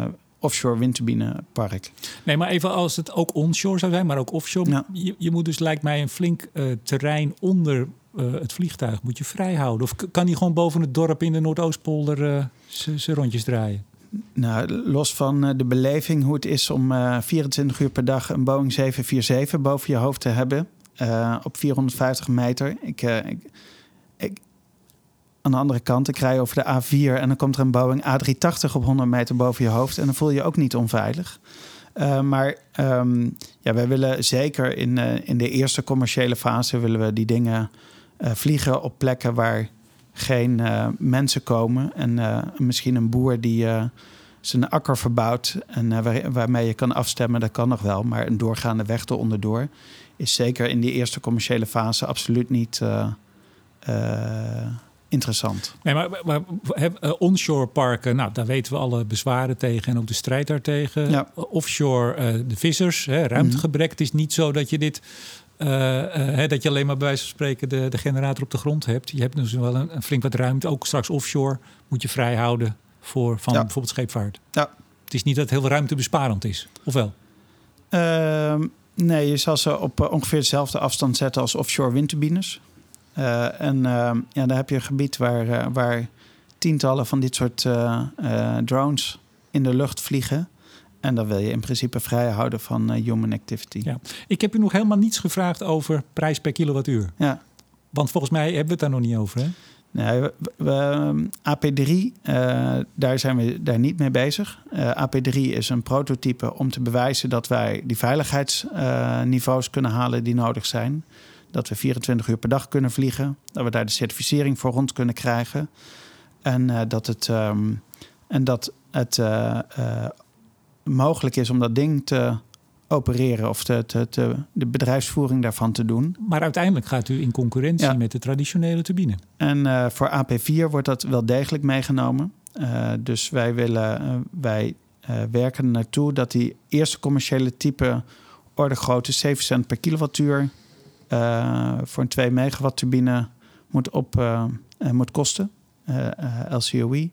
[SPEAKER 2] eh, offshore windturbinepark.
[SPEAKER 1] nee, maar even als het ook onshore zou zijn, maar ook offshore.
[SPEAKER 2] Ja.
[SPEAKER 1] Je, je moet dus, lijkt mij, een flink terrein onder het vliegtuig moet je vrij houden. Of kan hij gewoon boven het dorp in de Noordoostpolder zijn rondjes draaien?
[SPEAKER 2] Nou, los van de beleving hoe het is om eh, 24 uur per dag een Boeing 747 boven je hoofd te hebben op 450 meter. Ik, ik, aan de andere kant, ik rij over de A4 en dan komt er een Boeing A380 op 100 meter boven je hoofd en dan voel je je ook niet onveilig. Eh, maar ehm, ja, wij willen zeker in, eh, in de eerste commerciële fase willen we die dingen eh, vliegen op plekken waar geen mensen komen. En misschien een boer die zijn akker verbouwt en waar, waarmee je kan afstemmen, dat kan nog wel. Maar een doorgaande weg eronder is zeker in die eerste commerciële fase absoluut niet interessant.
[SPEAKER 1] Nee, maar, maar eh, onshore parken, nou, daar weten we alle bezwaren tegen en ook de strijd daartegen.
[SPEAKER 2] Ja.
[SPEAKER 1] Uh, Offshore, eh, de vissers, hè, ruimtegebrek. Het is niet zo dat je dit, eh, eh, hè, dat je alleen maar bij wijze van spreken de, de generator op de grond hebt. Je hebt dus wel een, een flink wat ruimte. Ook straks offshore moet je vrij houden voor van
[SPEAKER 2] Ja.
[SPEAKER 1] bijvoorbeeld scheepvaart.
[SPEAKER 2] Ja.
[SPEAKER 1] Het is niet dat het heel ruimtebesparend is, of wel?
[SPEAKER 2] Ehm, nee, je zal ze op eh, ongeveer dezelfde afstand zetten als offshore windturbines. Eh, en ehm, ja, daar heb je een gebied waar, eh, waar tientallen van dit soort eh, eh, drones in de lucht vliegen. en dan wil je in principe vrij houden van human activity.
[SPEAKER 1] Ja. Ik heb u nog helemaal niets gevraagd over prijs per kilowattuur.
[SPEAKER 2] Ja.
[SPEAKER 1] Want volgens mij hebben we het daar nog niet over. Hè?
[SPEAKER 2] Nee, we, AP3, uh, daar zijn we daar niet mee bezig. Uh, AP3 is een prototype om te bewijzen dat wij die veiligheidsniveaus uh, kunnen halen die nodig zijn. Dat we 24 uur per dag kunnen vliegen. Dat we daar de certificering voor rond kunnen krijgen. En dat het, um, en dat het mogelijk is om dat ding te opereren of te, te, te, de bedrijfsvoering daarvan te doen.
[SPEAKER 1] Maar uiteindelijk gaat u in concurrentie ja. met de traditionele turbine.
[SPEAKER 2] En voor AP4 wordt dat wel degelijk meegenomen. Dus wij, willen, wij werken er naartoe dat die eerste commerciële type orde grootte 7 cent per kilowattuur voor een 2 megawatt turbine moet, op, moet kosten, LCOE.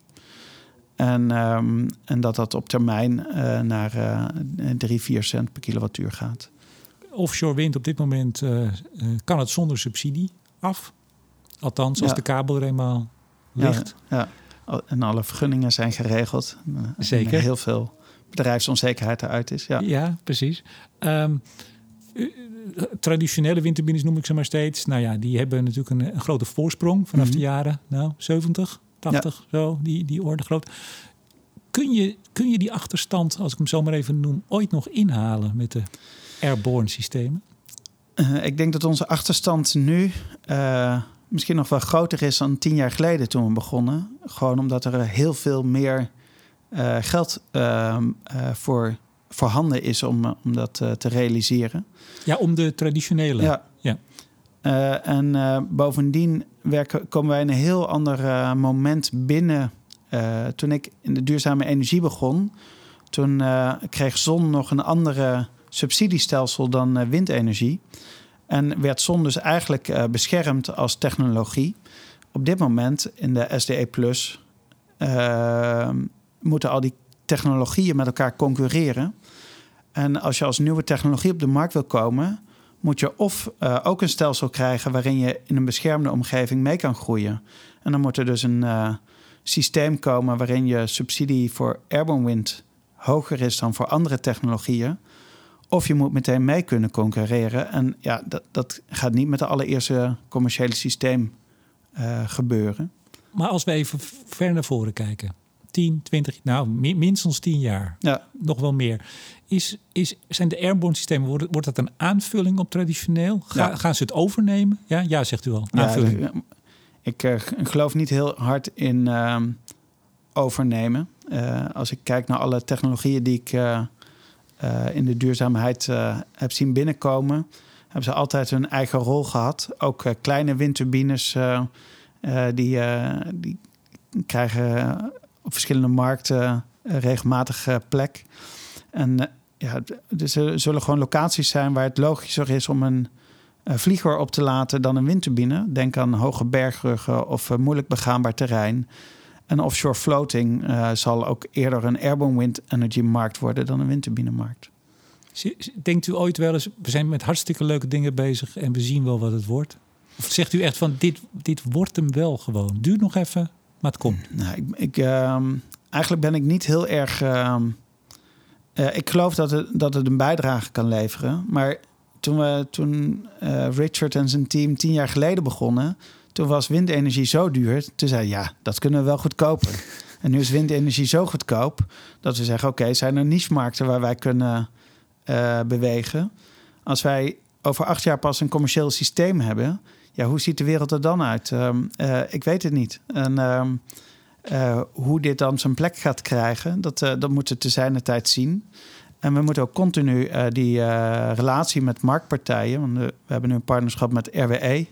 [SPEAKER 2] En, um, en dat dat op termijn naar uh, 3, 4 cent per kilowattuur gaat.
[SPEAKER 1] Offshore wind op dit moment kan het zonder subsidie af. Althans, als ja. de kabel er eenmaal ligt.
[SPEAKER 2] Ja, ja, en alle vergunningen zijn geregeld.
[SPEAKER 1] Zeker.
[SPEAKER 2] En heel veel bedrijfsonzekerheid eruit is. Ja,
[SPEAKER 1] ja precies. Um, traditionele windturbines noem ik ze maar steeds. Nou ja, die hebben natuurlijk een, een grote voorsprong vanaf mm -hmm. de jaren nou, 70. 80, ja. zo, die, die orde groot. Kun je, kun je die achterstand, als ik hem zo maar even noem, ooit nog inhalen met de airborne systemen?
[SPEAKER 2] Uh, ik denk dat onze achterstand nu uh, misschien nog wel groter is dan tien jaar geleden toen we begonnen. Gewoon omdat er heel veel meer uh, geld ehm, voor voorhanden is om, om dat te realiseren.
[SPEAKER 1] Ja, om de traditionele.
[SPEAKER 2] Ja.
[SPEAKER 1] ja.
[SPEAKER 2] Uh, en bovendien werken, komen wij in een heel ander moment binnen. toen ik in de duurzame energie begon, toen kreeg zon nog een andere subsidiestelsel dan windenergie. En werd zon dus eigenlijk beschermd als technologie. Op dit moment in de SDE Plus moeten al die technologieën met elkaar concurreren. En als je als nieuwe technologie op de markt wil komen, moet je of uh, ook een stelsel krijgen waarin je in een beschermde omgeving mee kan groeien. En dan moet er dus een uh, systeem komen waarin je subsidie voor airborne wind hoger is dan voor andere technologieën. Of je moet meteen mee kunnen concurreren. En ja, dat, dat gaat niet met de allereerste commerciële systeem uh, gebeuren.
[SPEAKER 1] Maar als we even ver naar voren kijken. 10, 20, nou minstens 10 jaar.
[SPEAKER 2] Ja.
[SPEAKER 1] Nog wel meer. Is, is, zijn de airborne systemen, wordt, wordt dat een aanvulling op traditioneel? Ga,
[SPEAKER 2] Ja.
[SPEAKER 1] Gaan ze het overnemen? Ja, ja zegt u al. Aanvulling.
[SPEAKER 2] Ja, ik uh, geloof niet heel hard in uh, overnemen. Uh, als ik kijk naar alle technologieën die ik uh, in de duurzaamheid heb zien binnenkomen, hebben ze altijd hun eigen rol gehad. Ook kleine windturbines die, die krijgen op verschillende markten regelmatig plek. En ja, dus er zullen gewoon locaties zijn waar het logischer is om een vlieger op te laten dan een windturbine. Denk aan hoge bergruggen of moeilijk begaanbaar terrein. En offshore floating zal ook eerder een airborne wind energy markt worden dan een windturbinemarkt.
[SPEAKER 1] Denkt u ooit wel eens, we zijn met hartstikke leuke dingen bezig en we zien wel wat het wordt? Of zegt u echt van, dit, dit wordt hem wel gewoon? Duurt nog even, maar het komt.
[SPEAKER 2] Nou, ik, ik eigenlijk ben ik niet heel erg... Uh, ik geloof dat het, dat het een bijdrage kan leveren. Maar toen, we, toen uh, Richard en zijn team tien jaar geleden begonnen... toen was windenergie zo duur. Toen zei ja, dat kunnen we wel goedkoper. en nu is windenergie zo goedkoop... dat we zeggen, oké, okay, zijn er niche-markten waar wij kunnen uh, bewegen? Als wij over acht jaar pas een commercieel systeem hebben... ja, hoe ziet de wereld er dan uit? Um, ik weet het niet. En... Um, uh, hoe dit dan zijn plek gaat krijgen, dat, uh, dat moeten we te zijner tijd zien. En we moeten ook continu die relatie met marktpartijen, want we hebben nu een partnerschap met RWE.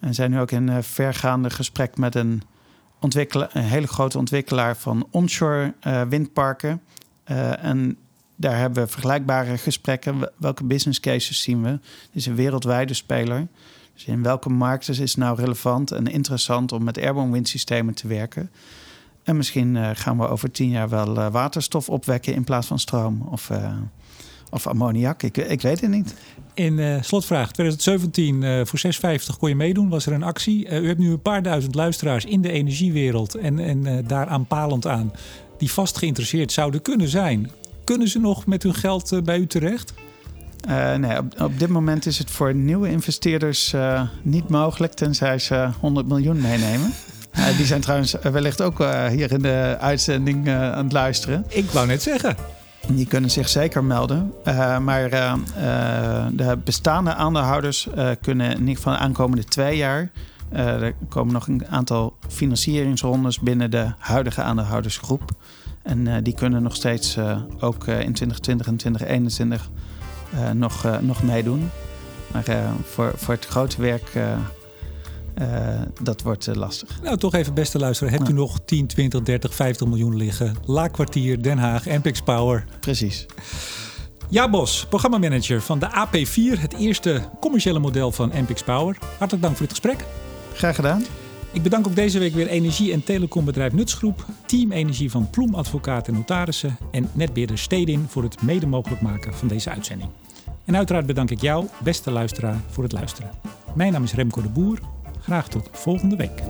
[SPEAKER 2] En zijn nu ook in vergaande gesprek met een, een hele grote ontwikkelaar van onshore windparken. en daar hebben we vergelijkbare gesprekken. Welke business cases zien we? Dit is een wereldwijde speler. Dus in welke markten is het nou relevant en interessant om met airborne windsystemen te werken? En misschien uh, gaan we over tien jaar wel uh, waterstof opwekken in plaats van stroom of, uh, of ammoniak. Ik, ik weet het niet.
[SPEAKER 1] In slotvraag 2017 voor 6,50 kon je meedoen, was er een actie. u hebt nu een paar duizend luisteraars in de energiewereld en, en daar aanpalend aan die vast geïnteresseerd zouden kunnen zijn Kunnen ze nog met hun geld bij u terecht?
[SPEAKER 2] Uh, nee, op, op, dit moment is het voor nieuwe investeerders uh, niet mogelijk, tenzij ze 100 miljoen meenemen. Uh, die zijn trouwens wellicht ook hier in de uitzending aan het luisteren.
[SPEAKER 1] Ik wou net zeggen.
[SPEAKER 2] Die kunnen zich zeker melden. maar de bestaande aandeelhouders kunnen in ieder geval de aankomende twee jaar. er komen nog een aantal financieringsrondes binnen de huidige aandeelhoudersgroep. En die kunnen nog steeds ook in 2020 en 2021 uh, nog, uh, nog meedoen. Maar uh, voor, voor het grote werk, dat wordt lastig.
[SPEAKER 1] Nou, toch even beste luisteren. Hebt u nog 10, 20, 30, 50 miljoen liggen? Laakkwartier, Den Haag, MPX Power.
[SPEAKER 2] Precies.
[SPEAKER 1] Ja, Bos, programmamanager van de AP4, het eerste commerciële model van MPX Power. Hartelijk dank voor dit gesprek.
[SPEAKER 2] Graag gedaan.
[SPEAKER 1] Ik bedank ook deze week weer energie- en telecombedrijf Nutsgroep, Team Energie van Ploem Advocaat en Notarissen en netbeheerder Stedin voor het mede mogelijk maken van deze uitzending. En uiteraard bedank ik jou, beste luisteraar, voor het luisteren. Mijn naam is Remco de Boer. Graag tot volgende week.